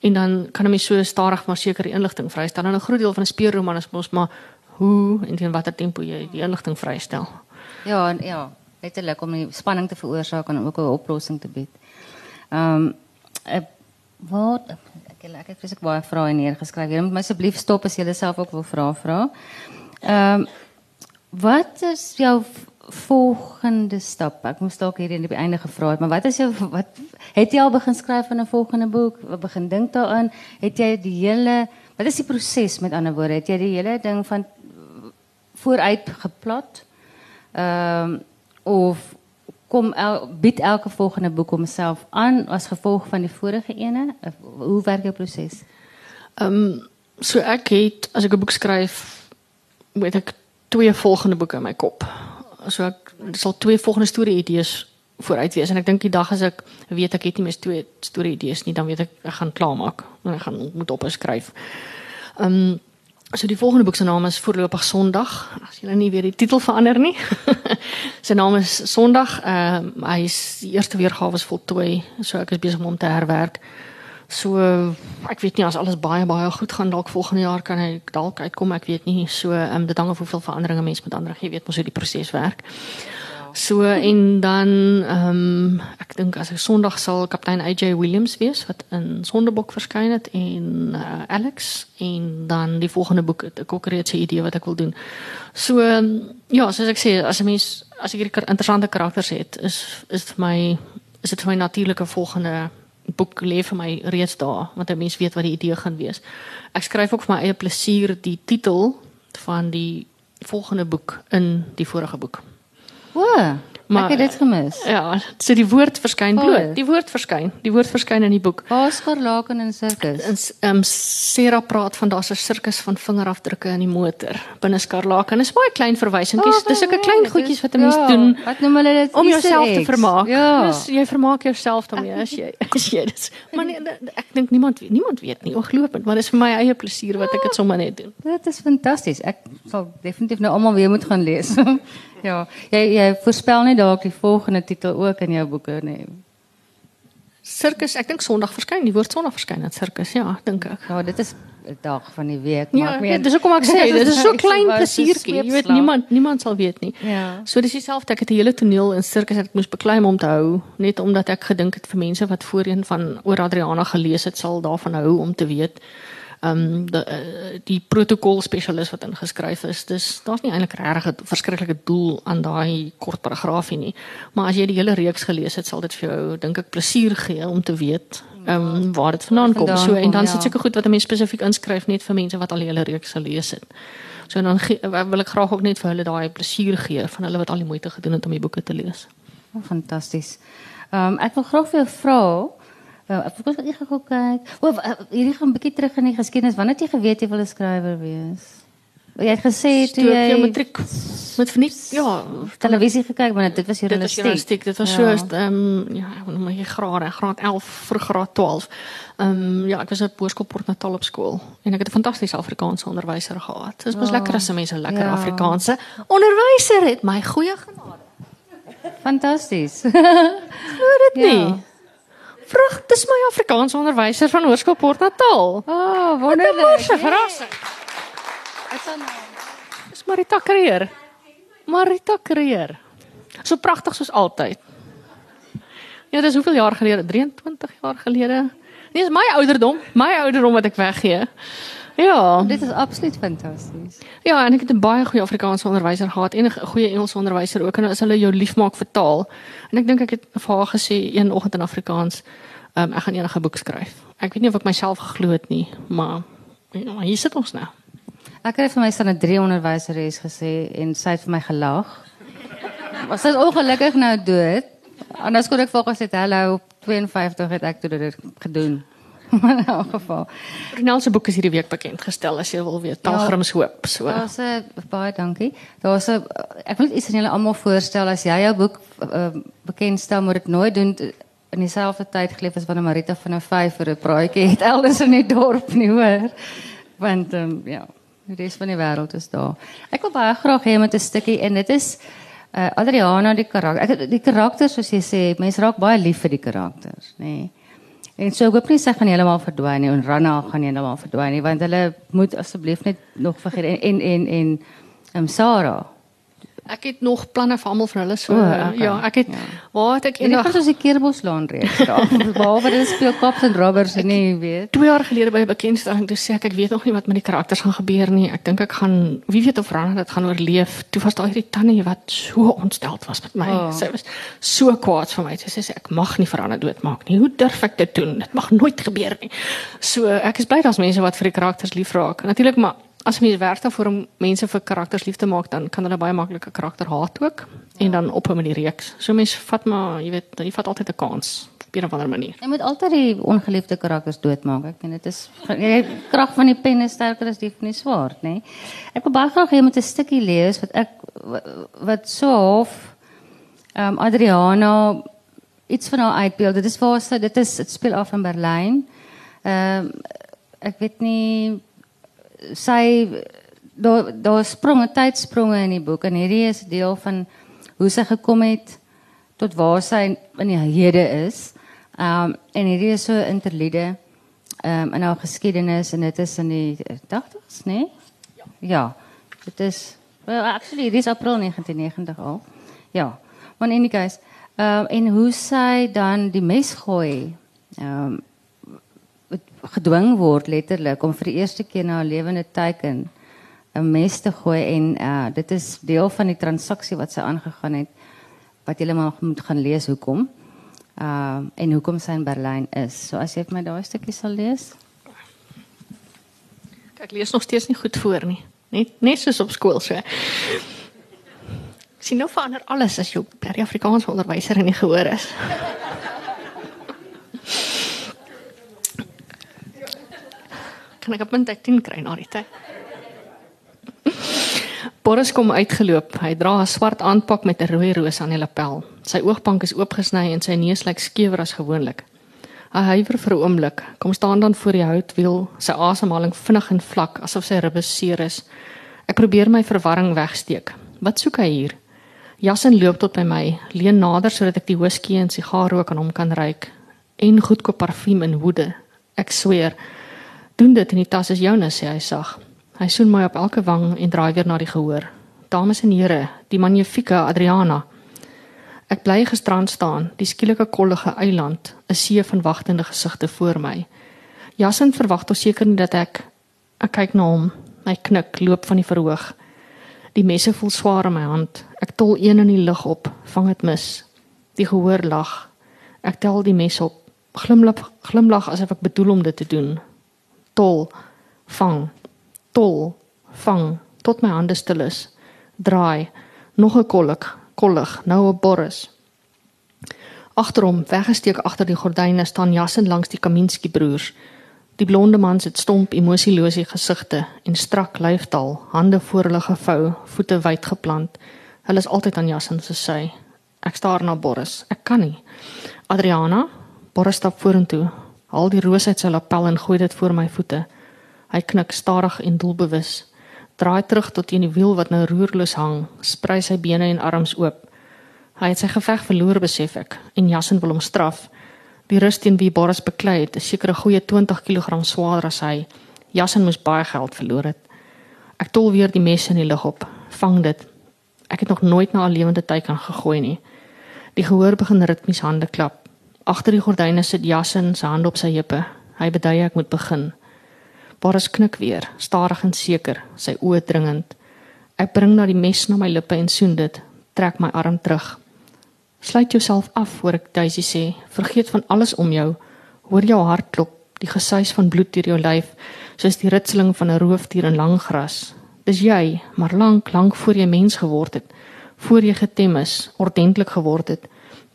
En dan kan 'n mens so stadig maar seker die inligting vrystel. En 'n groot deel van 'n speurroman is mos maar hoe en teen watter tempo jy die inligting vrystel. Ja, en ja, letterlik om die spanning te veroorsaak en ook 'n oplossing te bied. Ehm um, wat ek ek het presies baie vrae neergeskryf. Jy moet my asseblief stop as jy self ook wil vra vra. Ehm um, wat is jou volgende stap? Ek moes dalk hier in die einde gevra het, maar wat is jou wat het jy al begin skryf van 'n volgende boek? Wat begin dink daaraan? Het jy die hele wat is die proses met ander woorde? Het jy die hele ding van vooruit geplot. Ehm um, of kom el, bied elke volgende boek homself aan as gevolg van die vorige ene? Hoe werk jou proses? Ehm um, so ek het as ek 'n boek skryf, moet ek twee volgende boeke in my kop. So ek sal twee volgende storie idees vooruit wees en ek dink die dag as ek weet ek het nie meer twee storie idees nie, dan weet ek ek gaan klaarmaak en ek gaan moet op skryf. Ehm um, So die volgende boek se naam is Voorlopig Sondag. As jy nie weet die titel verander nie. sy naam is Sondag. Ehm uh, hy is die eerste weergawe is voltooi. So ek is besig om hom te herwerk. So ek weet nie as alles baie baie goed gaan dalk volgende jaar kan hy dalk uitkom, ek weet nie. So ehm um, dit hang af hoeveel veranderinge mense met ander, jy weet mos hoe die proses werk. So en dan ehm um, ek dink as ek Sondag sal kaptein AJ Williams wees wat in Sondebok verskyn het en uh, Alex en dan die volgende boek het ek ook reeds 'n idee wat ek wil doen. So um, ja, soos ek sê, as 'n mens as ek hierdie interessante karakters het, is is vir my is dit vir my natuurlike volgende boek lê vir my reeds daar want 'n mens weet wat die idee gaan wees. Ek skryf ook vir my eie plesier die titel van die volgende boek in die vorige boek. O, maar ek het dit gemis. Ja, so die woord verskyn Oh. bloot. Die woord verskyn. Die woord verskyn in die boek. Waar skarlaken en sirkus? En ehm um, Sarah praat van daar's 'n sirkus van vingerafdrukke in die motor binne Skarlaken. Dis baie klein verwysingkies. Dis sulke klein goedjies wat 'n mens ja, doen Wat noem hulle dit? om jouself te vermaak. Ja. Dis jy vermaak jouself daarmee as jy as jy dit. Maar nee, ek dink niemand niemand weet nie. Ongelooflik, maar dis vir my eie plesier wat ek dit sommer net doen. Dit is fantasties. Ek sal definitief nou almal weer moet gaan lees. ja, jy jy voorspel net dalk die volgende titel ook in jou boeke, nee. Sirkus, ek dink Sondag verskyn, die woord Sondag verskyn in sirkus, ja, dink ek. Ja, dit is 'n dag van die week, Ja, maar ek nee, meen dis hoekom ek sê, dit is so Ek klein plesiertjie. Jy weet niemand niemand sal weet nie. Ja. So dis dieselfde ek het 'n hele toneel in sirkus wat ek moes beklei om te hou, net omdat ek gedink het vir mense wat voorheen van oor Adriana gelees het, sal daarvan hou om te weet. Ehm um, die uh, die protokol spesialis wat ingeskryf is, dis daar's nie eintlik regtig 'n verskriklike doel aan daai kort paragraafie nie. Maar as jy die hele reeks gelees het, sal dit vir jou dink ek plesier gee om te weet ehm um, waar dit vandaan kom. So en dan ja. sit sulke goed wat 'n mens spesifiek inskryf net vir mense wat al die hele reeks gelees het. So dan wil ek graag ook net vir hulle daai plesier gee van hulle wat al die moeite gedoen het om die boeke te lees. Fantasties. Ehm um, ek wil graag vir jou vra Uh, ek wil net gou kyk. O, uh, hierdie gaan 'n bietjie terug in die geskiedenis. Wanneer het jy geweet jy wil 'n skrywer wees? Jy het gesê toe ek jy matriek met verniet ja, televisie gekyk, maar dit was dit was journalistiek. journalistiek. Dit was Ja. so ehm um, ja, ek moet maar hier grade, graad 11 vir graad 12. Ehm um, ja, ek was op Hoërskool Port Natal op skool en ek het 'n fantastiese Afrikaanse onderwyser gehad. Dit was Ja. lekker as 'n mens 'n lekker Ja. Afrikaanse onderwyser het. My goeie genade. Fantasties. Hoor dit Ja. Vrag, dis my Afrikaanse onderwyser van Hoërskool Port Natal. oh, Wat 'n wonderlik. verrassing. Dit sal nou. Dis Marita Kreer. Marita Kreer. So pragtig soos altyd. Ja, dis hoeveel jaar gelede? 23 jaar gelede. Nee, dis my ouderdom, my ouderdom wat ek weggee. Ja. Dit is absoluut fantasties. Ja, en ek het 'n baie goeie Afrikaanse onderwyser gehad en 'n goeie Engelse onderwyser ook en as hulle jou liefmaak vir taal. En ek dink ek het vir haar gesê een oggend in Afrikaans, um, ek gaan enige boek skryf. Ek weet nie of ek myself geglo het nie, maar ja, hier sit ons nou. Ek het vir my staan 'n drie onderwyseres gesê en sy het vir my gelag. Maar sy is ongelukkig nou dood. Anders kon ek volgens dit hallo op 52 het ek toe dit gedoen. Maar in elk geval. Ronel se boek is hierdie week bekend gestel as jy wil weet. Pelgrims hoop, so. Daar's 'n baie dankie. Daar's 'n ek wil net iets aan julle almal voorstel as jy jou boek uh, bekendstel moet dit nooit doen in dieselfde tyd geleef as wanneer Marita van 'n 5 vir 'n praatjie het elders in die dorp nie hoor. Want ehm um, ja, die res van die wêreld is daar. Ek wil baie graag hê met 'n stukkie en dit is uh, Adriana die karakter. Ek die karakters soos jy sê, mense raak baie lief vir die karakters, nê. Nee. En so hoop nie sy gaan heeltemal verdwyn nie en Ranna gaan heeltemal verdwyn nie want hulle moet asseblief net nog vergeet en en en en um, Sarah. Ek het nog planne vir almal van hulle so. O, uh, okay. Ja, ek het Ja. waar het ek En dit eendag gaan soos die Keerboslaan reeks daar. Behalwe dit speel Cops en Robbers en nie weet. 2 jaar gelede by 'n bekendstelling toe sê ek ek weet nog nie wat met die karakters gaan gebeur nie. Ek dink ek gaan wie weet of Rana dit gaan oorleef. Toe was daar hierdie tannie wat so ontsteld was met my. Oh. Sy was so kwaad vir my. Sy sê ek mag nie vir Rana doodmaak nie. Hoe durf ek dit doen? Dit mag nooit gebeur nie. So ek is bly daar's mense wat vir die karakters lief raak. Natuurlik maar as mens werk daarvoor om mense vir karakters lief te maak, dan kan hulle baie maklik 'n karakter haat ook en dan ophou met die reeks. So mense vat maar, jy weet, jy vat altyd 'n kans op 'n of ander manier. Jy moet altyd die ongeliefde karakters doodmaak. Ek meen dit is die krag van die pen is sterker as die van die swaard, nê. Ek wil baie graag hê jy moet 'n stukkie lees wat ek wat so half ehm um, Adriana iets van haar uitbeeld. Dit is waar sy dit is dit speel af in Berlyn. Ehm um, ek weet nie sy daar daar spronge tydspronge in die boek en hierdie is deel van hoe sy gekom het tot waar sy in die hede is. Ehm um, en hierdie is so interlude ehm um, in haar geskiedenis en dit is in die 80s, né? Nee? Ja. Ja. Dit is well actually dis April 1990 al. Ja. Maar in any case, ehm en hoe sy dan die mes gooi. Ehm um, gedwing word letterlik om vir die eerste keer na 'n lewende teken 'n mes te gooi en uh dit is deel van die transaksie wat sy aangegaan het wat jy maar moet gaan lees hoekom. Ehm uh, en hoekom sy in Berlyn is. So as jy vir my daai stukkie sal lees. Ek lees nog steeds nie goed voor nie. Net net soos op skool so. Sien nou verander alles as jy Afrikaans onderwyser en nie gehoor is. Kan ek 'n tyd 10 kry na die tyd? Boris kom uitgeloop. Hy dra 'n swart aanpak met 'n rooi roos aan die lapel. Sy oogbank is oopgesny en sy neus lyk skewer as gewoonlik. Hy huiwer vir 'n oomblik, kom staan dan voor die houtwiel, sy asemhaling vinnig en vlak asof sy ribbe seer is. Ek probeer my verwarring wegsteek. Wat soek hy hier? Jassen loop tot by my, leun nader sodat ek die whisky en sigaarrook aan hom kan ruik en goedkoop parfuum in woede. Ek sweer, doen dit en die tas is joune, sê hy sag. Hy soen my op elke wang en draai weer na die gehoor. Dames en here, die magnifieke Adriana. Ek bly gisterand staan, die skielike kollige eiland, 'n see van wagtende gesigte voor my. Jassen verwag tog seker nie dat ek ek kyk na hom. My knik loop van die verhoog. Die messe voel swaar in my hand. Ek tol een in die lug op, vang dit mis. Die gehoor lag. Ek tel die mes op. Glimlag glimlag asof ek bedoel om dit te doen. Tol, vang tol, vang tot my hande stil is. Draai, nog 'n kollig, kollig, nou 'n Boris. Agter hom, weggesteek agter die gordyne staan Jassen langs die Kaminski broers. Die blonde mans het stomp emosielose gesigte en strak lyfstaal, hande voor hulle gevou, voete wyd geplant. Hulle is altyd aan Jassen se sy. Ek staar na Boris. Ek kan nie. Adriana, Boris stap vorentoe, haal die roos uit sy lapel en gooi dit voor my voete. Hy knik stadig en doelbewus. Draai terug tot teen die wiel wat nou roerloos hang, sprei sy bene en arms oop. Hy het sy geveg verloor besef ek en Jassen wil hom straf. Die rus teen wie Boris beklei het, is seker 'n goeie 20 kg swaarder as hy. Jassen moes baie geld verloor het. Ek tol weer die mes in die lug op. Vang dit. Ek het nog nooit na 'n lewende teiken gegooi nie. Die gehoor begin ritmies hande klap. Agter die gordyne sit Jassen se hand op sy heupe. Hy bedui ek moet begin. Boris knik weer, stadig en seker, sy oë dringend. Ek bring na die mes na my lippe en soen dit, trek my arm terug. Sluit jouself af voor ek Daisy sê, vergeet van alles om jou. Hoor jou hart klop, die gesuis van bloed deur jou lyf, soos die ritseling van 'n roofdier in lang gras. Dis jy, maar lank, lank voor jy mens geword het, voor jy getem is, ordentlik geword het,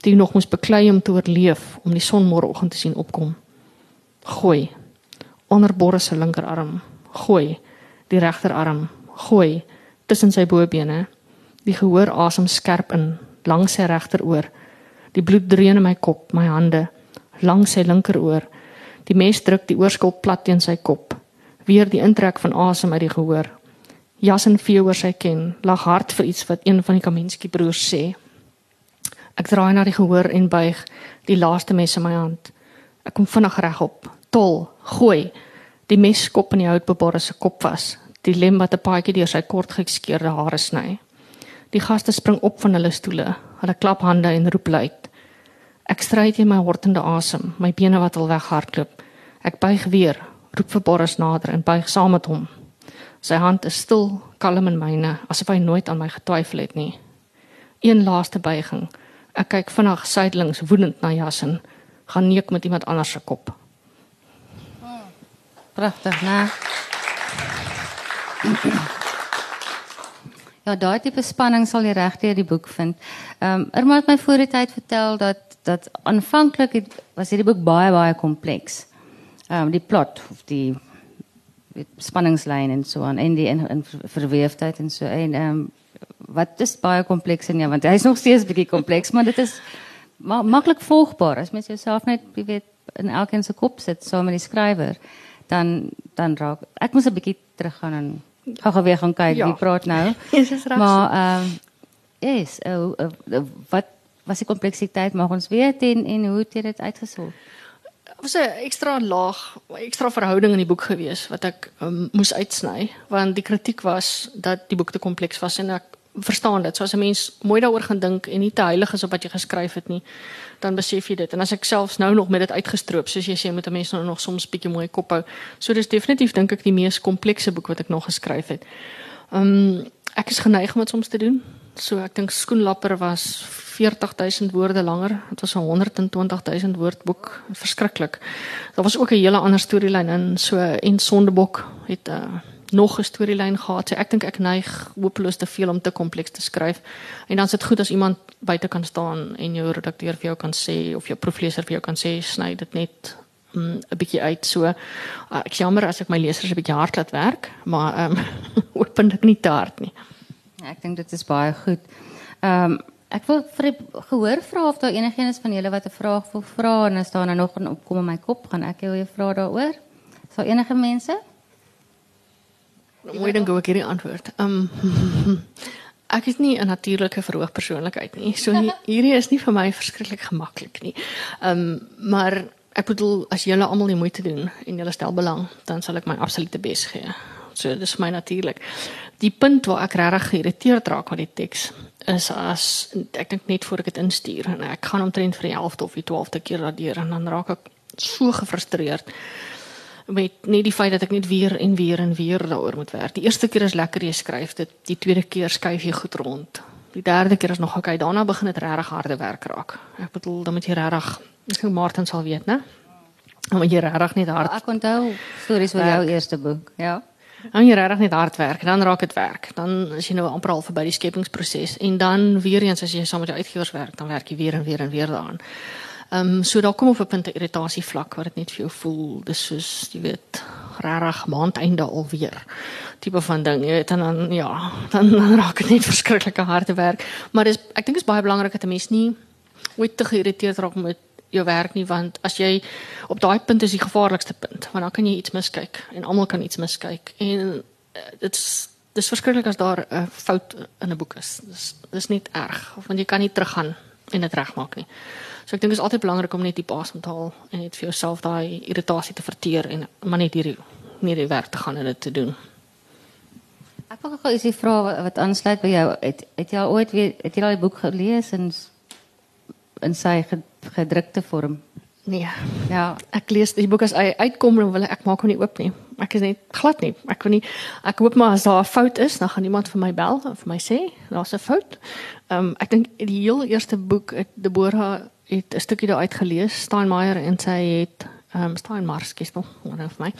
jy nog moes beklei om te oorleef, om die son môreoggend te sien opkom. Gooi onder Boris se linkerarm. Gooi die regterarm. Gooi tussen sy bobene. Die gehoor asem skerp in langs sy regteroor. Die bloed dreun in my kop, my hande langs sy linkeroor. Die mes druk die oorskop plat teen sy kop. Weer die intrek van asem uit die gehoor. Jassen vee oor sy ken, lag hard vir iets wat een van die Kaminski broers sê. Ek draai na die gehoor en buig die laaste mes in my hand. Ek kom vinnig regop, tol, gooi. Die mes skop in die houtbebare se kop vas. Die lem wat 'n paadjie deur sy kort geskeurde hare sny. Die gaste spring op van hulle stoele. Hulle klap hande en roep luid. Ek stry teen my hortende asem, my bene wat al weghardloop. Ek buig weer, roep vir Boris nader en buig saam met hom. Sy hand is stil, kalm in myne, asof hy nooit aan my getwyfel het nie. Een laaste buiging. Ek kyk vinnig suidelings woedend na Jassen, gaan neek met iemand anders se kop. Pragtig, né? Ja, daai tipe spanning sal jy regdeur die boek vind. Ehm um, Irma het my voor die tyd vertel dat dat aanvanklik was hierdie boek baie baie kompleks. Ehm um, die plot of die spanningslyn en so aan en die in, in verweefdheid en so en ehm um, wat is baie kompleks en ja, want hy's nog steeds bietjie kompleks, maar dit is ma maklik volgbaar as mens jouself net, jy weet, in elkeen se kop sit saam met die skrywer dan dan raak ek moet 'n bietjie teruggaan en gou weer gaan kyk ja. wie praat nou. Yes, maar ehm um, is uh, uh, uh, wat was die kompleksiteit mag ons weet en en hoe het jy dit uitgesort? was 'n ekstra laag, ekstra verhouding in die boek gewees wat ek um, moes uitsny want die kritiek was dat die boek te kompleks was en ek verstaan dit. So as 'n mens mooi daaroor gaan dink en nie te heilig is op wat jy geskryf het nie, dan besef jy dit. En as ek selfs nou nog met dit uitgestroop, soos jy sê, moet 'n mens nou nog soms bietjie mooi kop hou. So dis definitief dink ek die mees komplekse boek wat ek nog geskryf het. Ehm um, ek is geneig om dit soms te doen. So ek dink Skoenlapper was 40000 woorde langer. Dit was 'n 120000 woord boek. Verskriklik. Daar was ook 'n hele ander storielyn in. So en Sondebok het 'n uh, eh, nog 'n storielyn gehad. So ek dink ek neig hopeloos te veel om te kompleks te skryf. En dan is dit goed as iemand buite kan staan en jou redakteur vir jou kan sê of jou proefleser vir jou kan sê sny dit net mm, 'n um, bietjie uit. So uh, ek jammer as ek my lesers 'n bietjie hard laat werk, maar ehm um, openlik nie te hard nie. Ja, ek dink dit is baie goed. Ehm um, ek wil vir gehoor vra of daar enigiets van julle wat 'n vraag wil vra en as daar nou nog 'n opkom in my kop gaan ek jou 'n vraag daaroor. Sal enige mense? Hoe dink ek hierdie antwoord? Ehm um, ek is nie 'n natuurlike verhoog persoonlikheid nie. So hierdie is nie vir my verskriklik gemaklik nie. Um, maar ek bedoel as julle almal die moeite doen en julle stel belang, dan sal ek my absolute bes gee. So dis my natuurlik. Die punt waar ek regtig geïrriteerd raak met die teks is as ek dink net voor ek dit instuur en ek gaan omtrent vir die 11de of die 12de keer radeer en dan raak ek so gefrustreerd met net die feit dat ek net weer en weer en weer daaroor moet werk. Die eerste keer is lekker jy skryf dit, die tweede keer skuif jy goed rond. Die derde keer is nog okay, daarna begin dit regtig harde werk raak. Ek bedoel dan moet jy regtig, ek dink Martin sal weet, né? Dan moet jy regtig net hard. Ja, ek onthou stories van jou eerste boek, ja. Dan jy regtig net hard werk, dan raak dit werk. Dan is jy nou amper al verby die skepingsproses en dan weer eens as jy saam met jou uitgewers werk, dan werk jy weer en weer en weer daaraan. Ehm um, so daar kom op 'n punt 'n irritasie vlak waar dit net vir jou voel. Dis soos jy weet regtig maandeinde alweer. Tipe van ding jy weet en dan ja dan, dan raak dit net verskriklike harde werk. Maar dis ek dink is baie belangrik dat 'n mens nie ooit te geïrriteerd raak met jou werk nie want as jy op daai punt is die gevaarlikste punt want dan kan jy iets miskyk en almal kan iets miskyk. En uh, dit's dis verskriklik as daar 'n fout in 'n boek is. Dis dis nie erg want jy kan nie teruggaan en dit regmaak nie So ek dink dit is altyd belangrik om net die paas te haal en net vir jouself daai irritasie te verteer en maar net hierdie nie die werk te gaan en dit te doen. Ek wil gou ietsie vra wat aansluit by jou. Het het jy ooit weer het jy daai boek gelees in in sy gedrukte vorm? Nee. Ja, ek lees die boek as hy uitkom dan wil ek, maak hom nie oop nie. Ek is net glad nie. Ek wil nie ek hoop maar as daar 'n fout is, dan gaan iemand vir my bel of vir my sê daar's 'n fout. Ehm um, ek dink die heel eerste boek het Deborah het 'n stukkie daaruit gelees, Steinmeier en sy het ehm um, Steinmar skestel, wat nou vir my.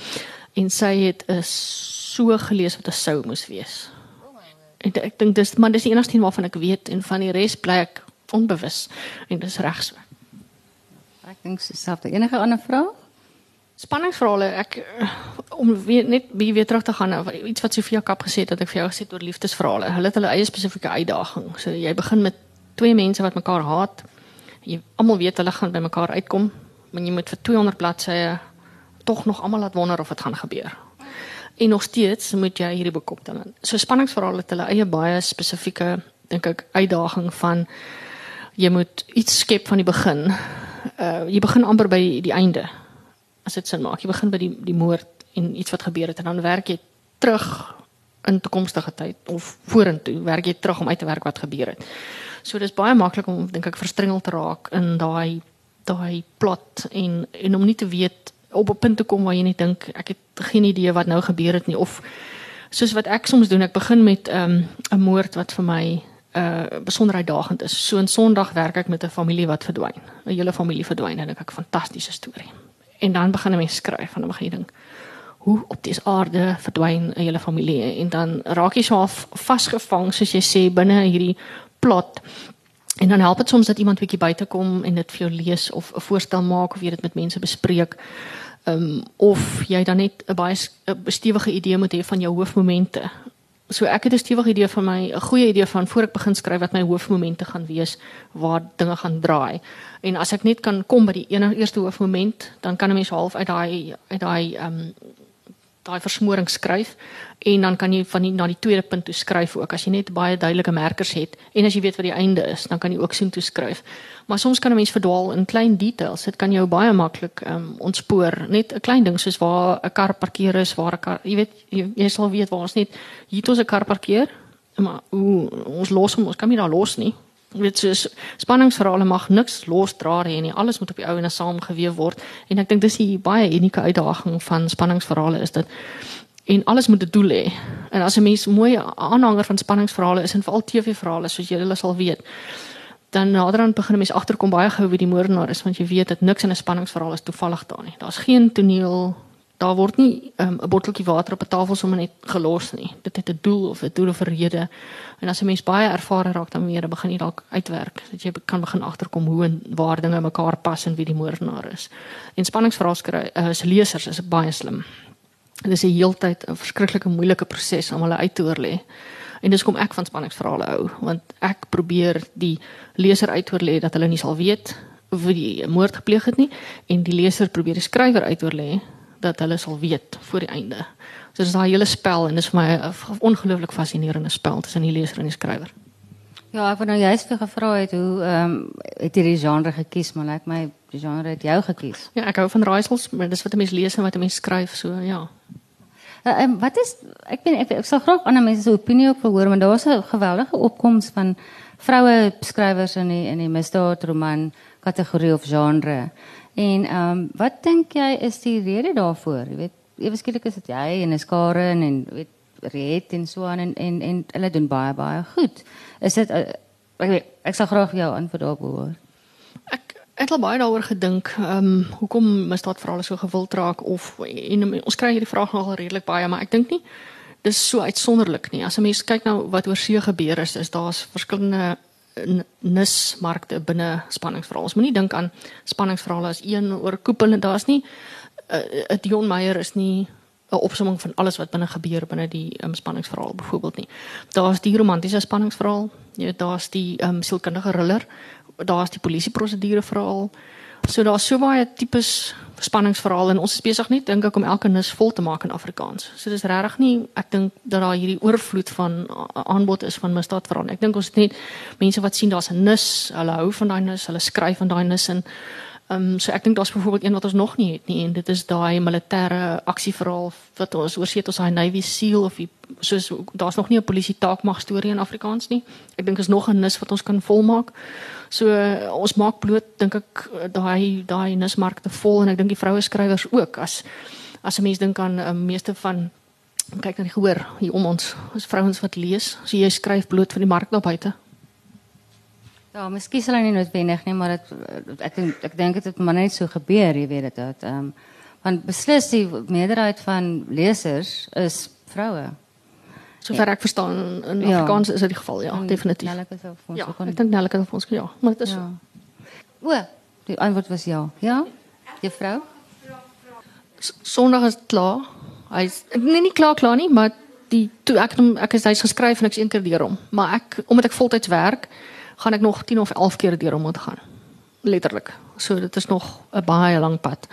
En sy het 'n so gelees wat 'n sou moes wees. Ek ek dink dis maar dis die enigste een waarvan ek weet en van die res bly ek onbewus en dis reg so. Ek dink selfs enige ander vraag? Spanningsverhale ek om weer, net wie weer terug te gaan na iets wat Sofia Kap gesê het dat ek vir jou gesê het oor liefdesverhale. Hulle het hulle eie spesifieke uitdaging. So jy begin met twee mense wat mekaar haat jy almal weet hulle gaan by mekaar uitkom, maar jy moet vir 200 bladsye tog nog almal laat wonder of dit gaan gebeur. En nog steeds moet jy hierdie boek optel. So spanningsverhale het hulle eie baie spesifieke dink ek uitdaging van jy moet iets skep van die begin. Uh jy begin amper by die einde. As dit sin maak, jy begin by die die moord en iets wat gebeur het en dan werk jy terug in toekomstige tyd of vorentoe, werk jy terug om uit te werk wat gebeur het. So dis baie maklik om dink ek verstringel te raak in daai daai plot en en om nie te weet op 'n punt te kom waar jy net dink ek het geen idee wat nou gebeur het nie of soos wat ek soms doen ek begin met 'n um, 'n moord wat vir my 'n uh, besonder uitdagend is. So 'n Sondag werk ek met 'n familie wat verdwyn. 'n Hele familie verdwyn en ek het 'n fantastiese storie. En dan begin 'n mens skryf en dan begin hoe op die aarde verdwyn 'n hele familie en dan raak jy so vasgevang soos jy sê binne hierdie plot. En dan help dit soms dat iemand bietjie buite kom en dit vir jou lees of 'n voorstel maak of jy dit met mense bespreek. Ehm um, of jy dan net 'n baie stewige idee moet hê van jou hoofmomente. So ek het 'n stewige idee van my 'n goeie idee van voor ek begin skryf wat my hoofmomente gaan wees waar dinge gaan draai. En as ek net kan kom by die enige eerste hoofmoment, dan kan 'n mens half uit daai uit daai ehm um, daai versmoring skryf en dan kan jy van die na die tweede punt toe skryf ook. As jy net baie duidelike merkers het en as jy weet wat die einde is dan kan jy ook sien toe skryf. Maar soms kan 'n mens verdwaal in klein details. Dit kan jou baie maklik um, ontspoor. Net 'n klein ding soos waar 'n kar parkeer is waar 'n kar jy weet jy, jy sal weet waar ons net hier toe 'n kar parkeer maar hoe ons los hom, ons kan nie daar los nie. Jy weet soos spanningsverhale mag niks losdra hê nie. Alles moet op die ou en saamgeweef word. En ek dink dis 'n baie unieke uitdaging van spanningsverhale is dit en alles moet 'n doel hê. En as 'n mens mooi aanhanger van spanningsverhale is en veral TV-verhale soos julle sal weet, dan naderhand begin 'n mens agterkom baie gou wie die moordenaar is want jy weet dat niks in 'n spanningsverhaal is toevallig daar nie. Daar's geen toneel daar word nie ehm, 'n um, botteltjie water op 'n tafel sommer net gelos nie. Dit het 'n doel of 'n doel of 'n rede. En as 'n mens baie ervare raak dan weer begin jy dalk uitwerk dat jy kan begin agterkom hoe en waar dinge mekaar pas en wie die moordenaar is. En spanningsverhaal skryf uh, lesers is baie slim. Dit is 'n heeltyd 'n verskriklike moeilike proses om hulle uit te oorlê. En dis kom ek van spanningsverhale hou want ek probeer die leser uitoorlê dat hulle nie sal weet wie die moord gepleeg het nie en die leser probeer die skrywer uitoorlê dat hulle sal weet voor die einde. So dis daai hele spel en dis vir my 'n ongelooflik fascinerende spel tussen die leser en die skrywer. Ja, ek wou nou juist vir gevra het hoe ehm um, het jy die genre gekies, maar lyk my die genre het jou gekies. Ja, ek hou van raaisels, maar dis wat 'n mens lees en wat 'n mens skryf, so ja. Uh, um, wat is ek ben ek, ek sal graag ander mense se opinie ook wil hoor, want daar's 'n geweldige opkoms van vroue skrywers in die in die misdaadroman kategorie of genre. En ehm um, wat dink jy is die rede daarvoor? Jy weet, ewe skielik is dit jy en is Karen en weet Red en so aan en en en hulle doen baie baie goed. Is dit uh, ek weet, ek sal graag jou antwoord daarop hoor. Ek het al baie daaroor gedink. Ehm um, hoekom misdaad veral so gewild raak of en ons kry hierdie vraag nogal redelik baie, maar ek dink nie dis so uitsonderlik nie. As 'n mens kyk nou wat oor see gebeur is, is daar's verskillende nismarkte binne spanningsverhale. Ons moenie dink aan spanningsverhale as een oorkoepelend. Daar's nie uh, Dion Meyer is nie 'n opsomming van alles wat binne gebeur binne die um, spanningsverhaal byvoorbeeld nie. Daar's die romantiese spanningsverhaal, jy weet daar's die um, sielkundige thriller, daar's die polisieprosedure verhaal. So daar's so baie tipes spanningsverhaal en ons is besig net dink ek om elke nis vol te maak in Afrikaans. So dis regtig nie ek dink dat daar hierdie oorvloed van aanbod is van misdaadverhaal. Ek dink ons het net mense wat sien daar's 'n nis, hulle hou van daai nis, hulle skryf van daai nis en ehm um, so ek dink daar's byvoorbeeld een wat ons nog nie het nie en dit is daai militêre aksieverhaal wat ons oorsee het ons daai Navy SEAL of die, soos daar's nog nie 'n polisie taakmag storie in Afrikaans nie. Ek dink is nog 'n nis wat ons kan volmaak. So ons maak bloot dink ek daai daai nismarkte vol en ek dink die vroue skrywers ook as as 'n mens dink aan uh, meeste van kyk na die gehoor hier om ons as vrouens wat lees, so jy skryf bloot vir die mark daar buite. Ja, miskien sal hy nie noodwendig nie, maar dit ek ek dink dit het maar net so gebeur, jy weet dit dat ehm um, want beslis die meerderheid van lesers is vroue. Sover ek verstaan in ja. Afrikaans is dit die geval, ja, en definitief. Nelleke sou ons ja, kon. Ek dink Nelleke sou ons ja, maar dit is ja. so. O, die antwoord was ja. Ja? Juffrou? Sondag is klaar. Hy's nee nie klaar klaar nie, maar die toe ek ek is hy's geskryf en ek's een keer deur hom, maar ek omdat ek voltyds werk, gaan ek nog 10 of 11 keer deur hom moet gaan. Letterlik. So dit is nog 'n baie lang pad.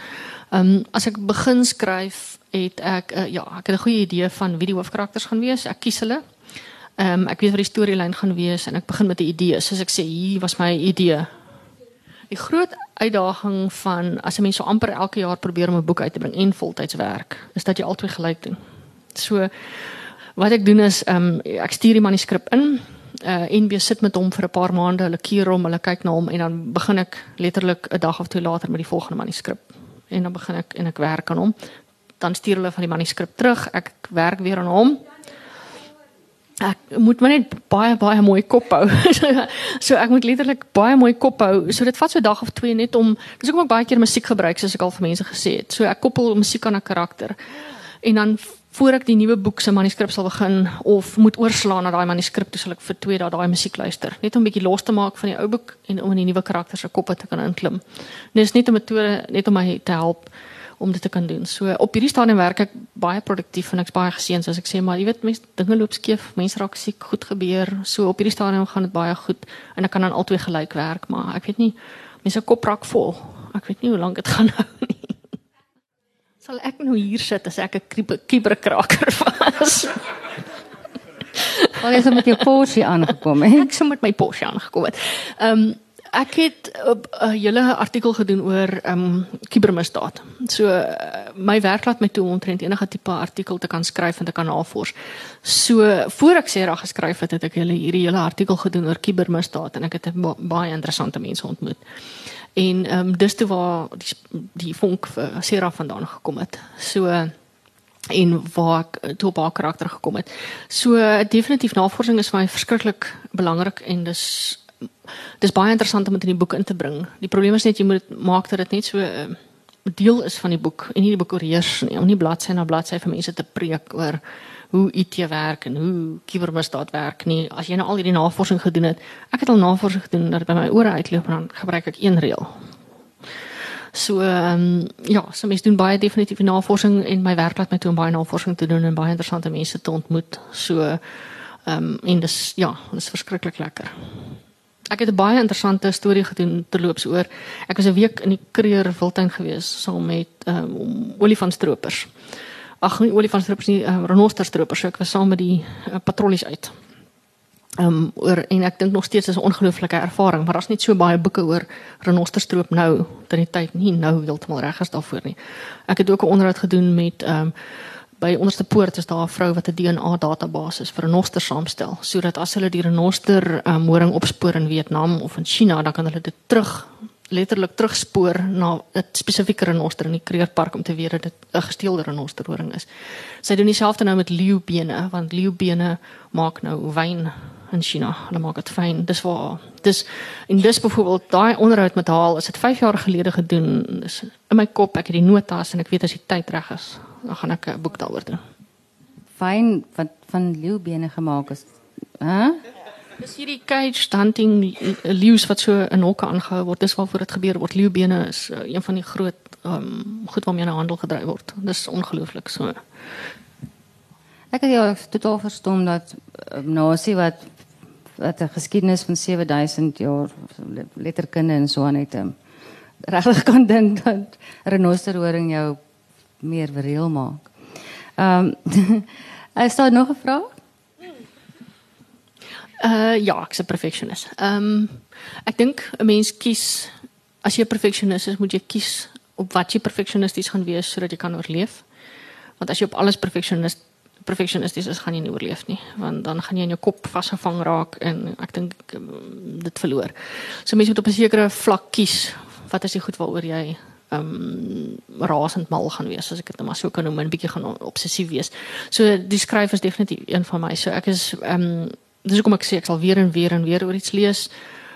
Ehm um, as ek begin skryf het ek uh, ja, ek het 'n goeie idee van wie die hoofkarakters gaan wees. Ek kies hulle. Ehm um, ek weet wat die storielyn gaan wees en ek begin met 'n idee. Soos ek sê, hier was my idee. Die groot uitdaging van as 'n mens so amper elke jaar probeer om 'n boek uit te bring en voltyds werk, is dat jy albei gelyk doen. So wat ek doen is ehm um, ek stuur die manuskrip in. Uh NB sit met hom vir 'n paar maande, hulle keer hom, hulle kyk na hom en dan begin ek letterlik 'n dag of twee later met die volgende manuskrip. En dan begin ek en ek werk aan hom dan stuur hulle van die manuskrip terug. Ek werk weer aan hom. Ek moet maar net baie baie mooi kop hou. so ek moet letterlik baie mooi kop hou. So dit vat so 'n dag of twee net om dis hoekom ek baie keer musiek gebruik soos ek al vir mense gesê het. So ek koppel musiek aan 'n karakter. En dan voor ek die nuwe boek se manuskrip sal begin of moet oorslaan na daai manuskrip, sal ek vir 2 dae daai musiek luister, net om 'n bietjie los te maak van die ou boek en om in die nuwe karakter se koppe te kan inklim. Dis net 'n metode net om my te help om dit te kan doen. So op hierdie stadium werk ek baie produktief en ek's baie geseën soos ek sê, maar jy weet mense dinge loop skeef, mense raak siek, goed gebeur. So op hierdie stadium gaan dit baie goed en ek kan dan albei gelyk werk, maar ek weet nie mense kop raak vol. Ek weet nie hoe lank dit gaan hou nie. Sal ek nou hier sit as ek 'n kieberkraker was? Al is met jou Porsche aangekom, hè? Ek sou met my Porsche aangekom het. Ehm um, Ek het 'n uh, hele artikel gedoen oor ehm um, kubermisdaad. So uh, my werk laat my toe omtrent enige tipe artikel te kan skryf en te kan navors. So voor ek Sera geskryf het, het ek hele hierdie hele artikel gedoen oor kubermisdaad en ek het ba baie interessante mense ontmoet. En ehm um, dis toe waar die die vonk vir Sera vandaan gekom het. So en waar ek toe op haar karakter gekom het. So definitief navorsing is vir my verskriklik belangrik en dis dis baie interessant om dit in die boek in te bring. Die probleem is net jy moet maak dat dit net so 'n uh, deel is van die boek en nie die boek oorheers nie. Om nie bladsy na bladsy vir mense te preek oor hoe IT werk en hoe kubermisdaad werk nie. As jy nou al hierdie navorsing gedoen het, ek het al navorsing gedoen dat by my ore uitloop en dan gebruik ek een reël. So ehm um, ja, so mense doen baie definitief navorsing en my werk laat my toe om baie navorsing te doen en baie interessante mense te ontmoet. So ehm um, en dis ja, dis verskriklik lekker. Ek het 'n baie interessante storie gedoen terloops oor. Ek was 'n week in die Kruger Wildtuin gewees saam met ehm um, olifantstropers. Ag, nie olifantstropers nie, uh, renosterstropers. So ek was saam met die uh, patrollies uit. Ehm um, oor en ek dink nog steeds is 'n ongelooflike ervaring, maar daar's net so baie boeke oor renosterstroop nou, dat die tyd nie nou heeltemal reg is daarvoor nie. Ek het ook 'n onderhoud gedoen met ehm um, by onderste poort is daar 'n vrou wat 'n DNA database vir renoster saamstel sodat as hulle die renoster um, moring opspoor in Vietnam of in China dan kan hulle dit terug letterlik terugspoor na 'n spesifieke renoster in die Kreerpark om te weet dat dit 'n gesteelde renoster horing is. Sy doen dieselfde nou met leeubene want leeubene maak nou wyn in China. Hulle maak dit fyn. Dis waar. Dis en dis byvoorbeeld daai onderhoud met haar, is dit 5 jaar gelede gedoen. Dis in my kop, ek het die notas en ek weet as die tyd reg is, dan gaan ek 'n boek daaroor doen. Fyn wat van leeubene gemaak is. Hæ? Huh? Dis hierdie cage hunting leeu's wat so in hokke aangehou word. Dis waarvoor dit gebeur word. Leeubene is uh, een van die groot ehm um, goed waarmee in handel gedryf word. Dis ongelooflik so. Ek het jou totaal verstom dat um, nasie wat wat 'n geskiedenis van 7000 jaar letterkunde en so aan het um, regtig kan dink dat renosterhoring jou meer reël maak. Ehm um, is daar nog 'n vraag? Uh ja, ek's 'n perfectionist. Ehm um, ek dink 'n mens kies as jy 'n perfectionist is, moet jy kies op wat jy perfectionisties gaan wees sodat jy kan oorleef. Want as jy op alles perfectionist perfectionisties is, gaan jy nie oorleef nie, want dan gaan jy in jou kop vasgevang raak en ek dink ehm, dit verloor. So mense moet op 'n sekere vlak kies wat is die goed waaroor jy ehm um, rasend mal gaan wees as ek dit nou maar so kan noem en 'n bietjie gaan obsessief wees. So die skryf is definitief een van my. So ek is ehm um, dis hoekom ek sê ek sal weer en weer en weer oor iets lees.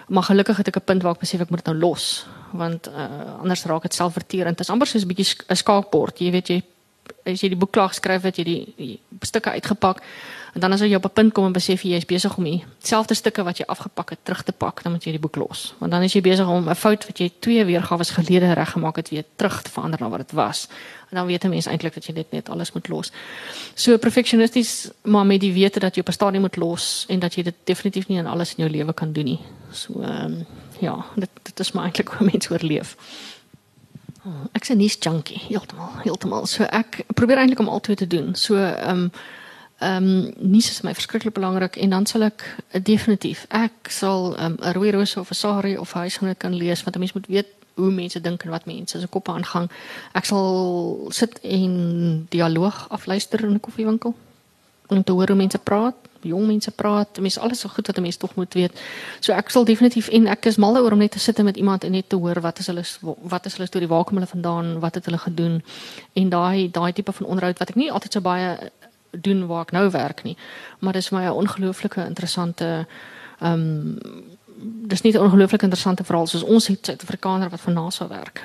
Maar gelukkig het ek 'n punt waar ek besef ek moet dit nou los want uh, anders raak dit selfverterend. Dit is amper soos 'n bietjie 'n skaakbord. Jy weet jy as jy die boek klaar geskryf het, jy die, die stukke uitgepak en dan as jy op 'n punt kom en besef jy is besig om dieselfde stukke wat jy afgepak het terug te pak, dan moet jy die boek los. Want dan is jy besig om 'n fout wat jy twee weergawe gelede reggemaak het weer terug te verander na wat dit was. En dan weet 'n mens eintlik dat jy dit net alles moet los. So perfectionisties, maar met die wete dat jy op 'n stadium moet los en dat jy dit definitief nie in alles in jou lewe kan doen nie. So ehm um, ja, dit dit is maar eintlik hoe mense oorleef. Ek's 'n nuus junkie, heeltemal, heeltemal. So ek probeer eintlik om altyd te doen. So ehm um, ehm um, nuus is my verskriklik belangrik en dan sal ek uh, definitief ek sal 'n um, rooi rose of 'n sari of dit kan lees want 'n mens moet weet hoe mense dink en wat mense se koppe aangaan. Ek sal sit en dialoog afluister in 'n koffiewinkel om te hoor hoe mense praat jong mense praat. Mense alles so goed wat 'n mens tog moet weet. So ek sal definitief en ek is mal oor om net te sit met iemand en net te hoor wat is hulle wat is hulle storie, waar kom hulle vandaan, wat het hulle gedoen en daai daai tipe van onderhoud wat ek nie altyd so baie doen waar ek nou werk nie. Maar dis vir my 'n ongelooflike interessante ehm um, dis nie 'n ongelooflike interessante verhaal soos ons het Suid-Afrikaner wat van NASA werk.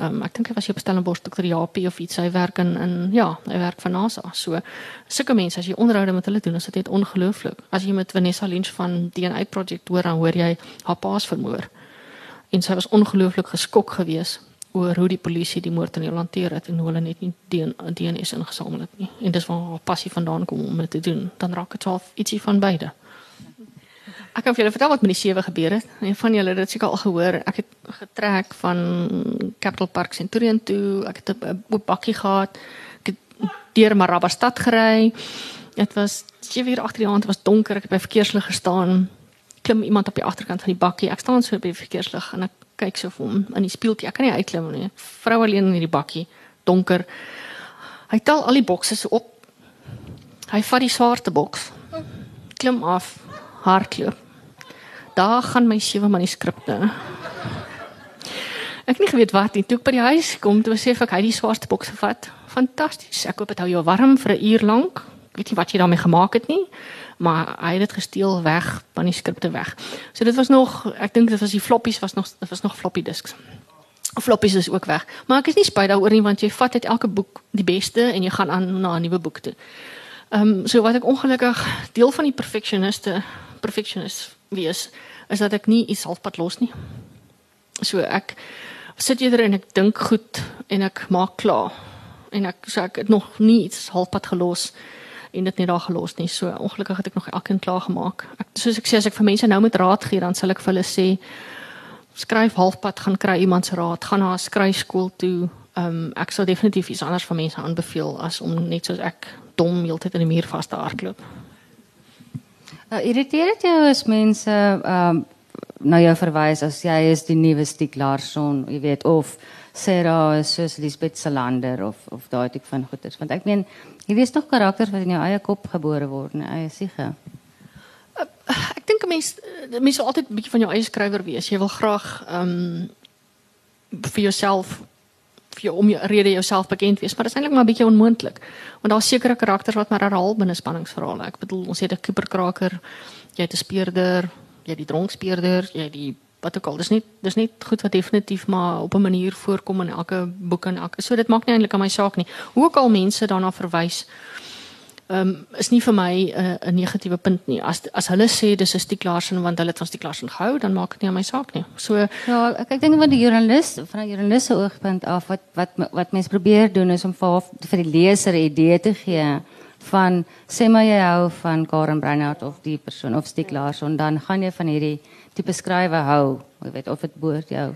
Um, ek dink hy was hier op Stellenbosch dokter Japie of iets. Hy werk in in ja hy werk vir NASA. So sulke mense as jy onderhoude met hulle doen is dit net ongelooflik. As jy met Vanessa Lynch van DNA project hoor dan hoor jy haar paas vermoor. En sy was ongelooflik geskok geweest oor hoe die polisie die moord aan haar hanteer het en hoe hulle net nie DNA ingesamel het nie en dis waar haar passie vandaan kom om dit te doen dan raak dit half ietsie van beide Ek kan vir julle vertel wat met die sewe gebeur het. Een van julle het dit seker al gehoor. Ek het getrek van Capital Park Centurion toe. Ek het 'n oop bakkie gehad. Ek het deur Maraba stad gery. Dit was 7 uur agter die aand, was donker. Ek het by verkeerslig gestaan. klim iemand op die agterkant van die bakkie. Ek staan so by die verkeerslig en ek kyk so vir hom in die spieeltjie. Ek kan nie uitklim nie. Vrou alleen in hierdie bakkie, donker. Hy tel al die bokse so op. Hy vat die swarte boks. Klim af, hardloop. Daar gaan my sewe manuskripte. Ek het nie geweet wat nie. Toe ek by die huis kom, toe besef ek hy het die swarte boks gevat. Fantasties. Ek hoop dit hou jou warm vir 'n uur lank. Ek weet nie wat jy daarmee gemaak het nie, maar hy het dit gesteel weg, manuskripte weg. So dit was nog, ek dink dit was die floppies was nog dit was nog floppy disks. Floppies is ook weg. Maar ek is nie spyt daaroor nie want jy vat uit elke boek die beste en jy gaan aan na 'n nuwe boek toe. Ehm um, so wat ek ongelukkig deel van die perfectioniste perfectionist wees is dat ek nie iets halfpad los nie. So ek sit eerder en ek dink goed en ek maak klaar. En ek so ek het nog nie iets halfpad gelos en dit net daar gelos nie. So ongelukkig het ek nog elkeen klaar gemaak. Ek soos ek sê as ek vir mense nou met raad gee, dan sal ek vir hulle sê skryf halfpad gaan kry iemand se raad, gaan na 'n skryfskool toe. Ehm um, ek sal definitief iets anders vir mense aanbeveel as om net soos ek dom heeltyd in die muur vas te hardloop. Uh, irriteer dit jou as mense ehm um, na jou verwys as jy is die nuwe Stieg Larsson, jy weet of Sarah is soos Lisbeth Salander of of daai tipe van goeters want ek meen hierdie is tog karakters wat in jou eie kop gebore word, in eie siege. Uh, ek dink 'n mens mense sal altyd 'n bietjie van jou eie skrywer wees. Jy wil graag ehm um, vir jouself vir jou, om jou rede jouself bekend wees, maar dit is eintlik maar 'n bietjie onmoontlik. Want daar's sekere karakters wat maar herhaal binne spanningsverhale. Ek bedoel, ons het 'n kuperkraker, jy het 'n speurder, jy het die dronkspeurder, jy het die wat ook al. Dis nie dis nie goed wat definitief maar op 'n manier voorkom in elke boek en elke. So dit maak nie eintlik aan my saak nie. Hoe ook al mense daarna verwys ehm um, is nie vir my 'n uh, negatiewe punt nie. As as hulle sê dis 'n Stieg Larsson want hulle het van Stieg Larsson gehou, dan maak dit nie aan my saak nie. So ja, ek ek dink van die joernalis van 'n joernalis se oogpunt af wat wat wat mense probeer doen is om vir vir die leser 'n idee te gee van sê maar jy hou van Karen Breinhout of die persoon of Stieg Larsson, dan gaan jy van hierdie tipe skrywe hou. Jy weet of dit behoort jou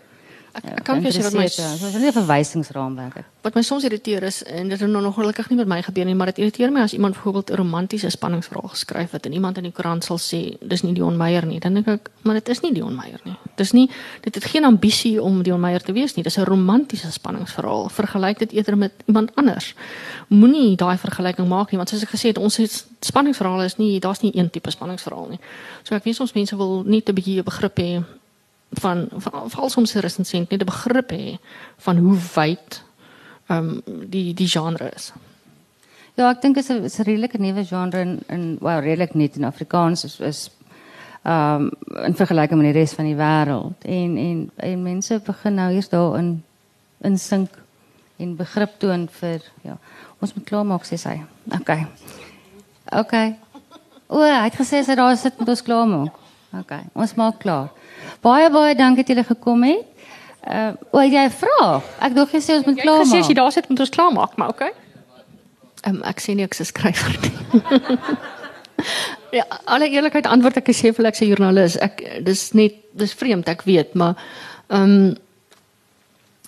Ek, ek kan vir jou sê wat my so 'n verwysingsraamwerk. Wat my soms irriteer is en dit het nog ongelukkig nie met my gebeur nie, maar dit irriteer my as iemand byvoorbeeld 'n romantiese spanningsverhaal geskryf het en iemand in die koerant sal sê dis nie Dion Meyer nie. Dan dink ek, maar dit is nie Dion Meyer nie. Dis nie dit het geen ambisie om Dion Meyer te wees nie. Dis 'n romantiese spanningsverhaal. Vergelyk dit eerder met iemand anders. Moenie daai vergelyking maak nie want soos ek gesê het, ons het spanningsverhale is nie daar's nie een tipe spanningsverhaal nie. So ek weet ons mense wil net 'n bietjie begrip hê van veral soms resensent net 'n begrip hê van hoe wyd ehm um, die die genre is. Ja, ek dink dit is 'n redelike nuwe genre in in wel redelik net in Afrikaans is is ehm um, in vergelyking met die res van die wêreld en en en mense begin nou eers daarin insink en begrip toon vir ja. Ons moet klaar maak sê hy. OK. OK. O, hy het gesê sy daar sit met ons klaar maak. OK. Ons maak klaar. Baie baie dankie dat julle gekom het. Uh, o, jy vra. Ek dink jy sê ons moet klaar maak. Ek sê as jy daar sit moet ons klaar maak, maar okay. Ehm um, ek sê nie ek is 'n skrywer nie. ja, alle eerlikheid antwoord ek sê vir ek se joernalis. Ek dis net dis vreemd, ek weet, maar ehm um,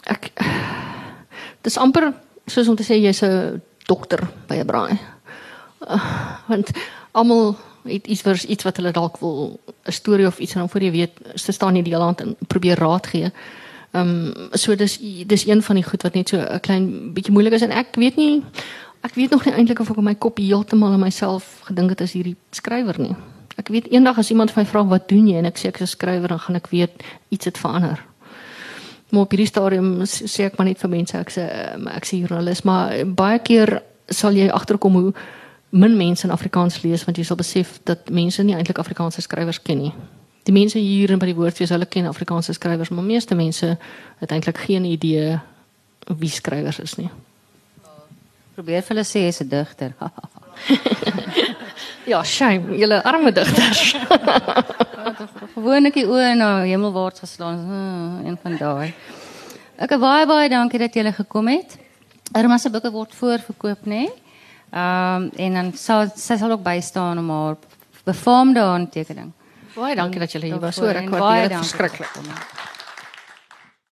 ek dis amper soos om te sê jy's 'n dokter by 'n braai. Uh, want almal iets vir iets wat hulle dalk wil 'n storie of iets en dan voor jy weet, se staan nie die hele hand en probeer raad gee. Ehm um, so dis dis een van die goed wat net so 'n klein bietjie moeilik is en ek weet nie ek weet nog nie eintlik of ek my kop heeltemal aan myself gedink het as hierdie skrywer nie. Ek weet eendag as iemand my vra wat doen jy en ek sê ek is 'n skrywer dan gaan ek weet iets het verander. Maar op hierdie stadium sê ek maar net vir mense ek sê ek sê joernalis maar baie keer sal jy agterkom hoe min mense in Afrikaans lees want jy sal besef dat mense nie eintlik Afrikaanse skrywers ken nie. Die mense hier in by die woordfees, hulle ken Afrikaanse skrywers, maar meeste mense het eintlik geen idee wie skrywers is nie. Probeer vir hulle sê jy's 'n digter. ja, shame, julle arme digters. Gewoonlik die oë na hemelwaarts geslaan, een van daai. Ek baie baie dankie dat julle gekom het. Irma se boeke word voorverkoop, nê? Nee? Um, en dan sal sy sal ook bystaan om haar befaamde handtekening. Baie dankie dat julle hier was. Hoor, ek waardeer dit verskriklik.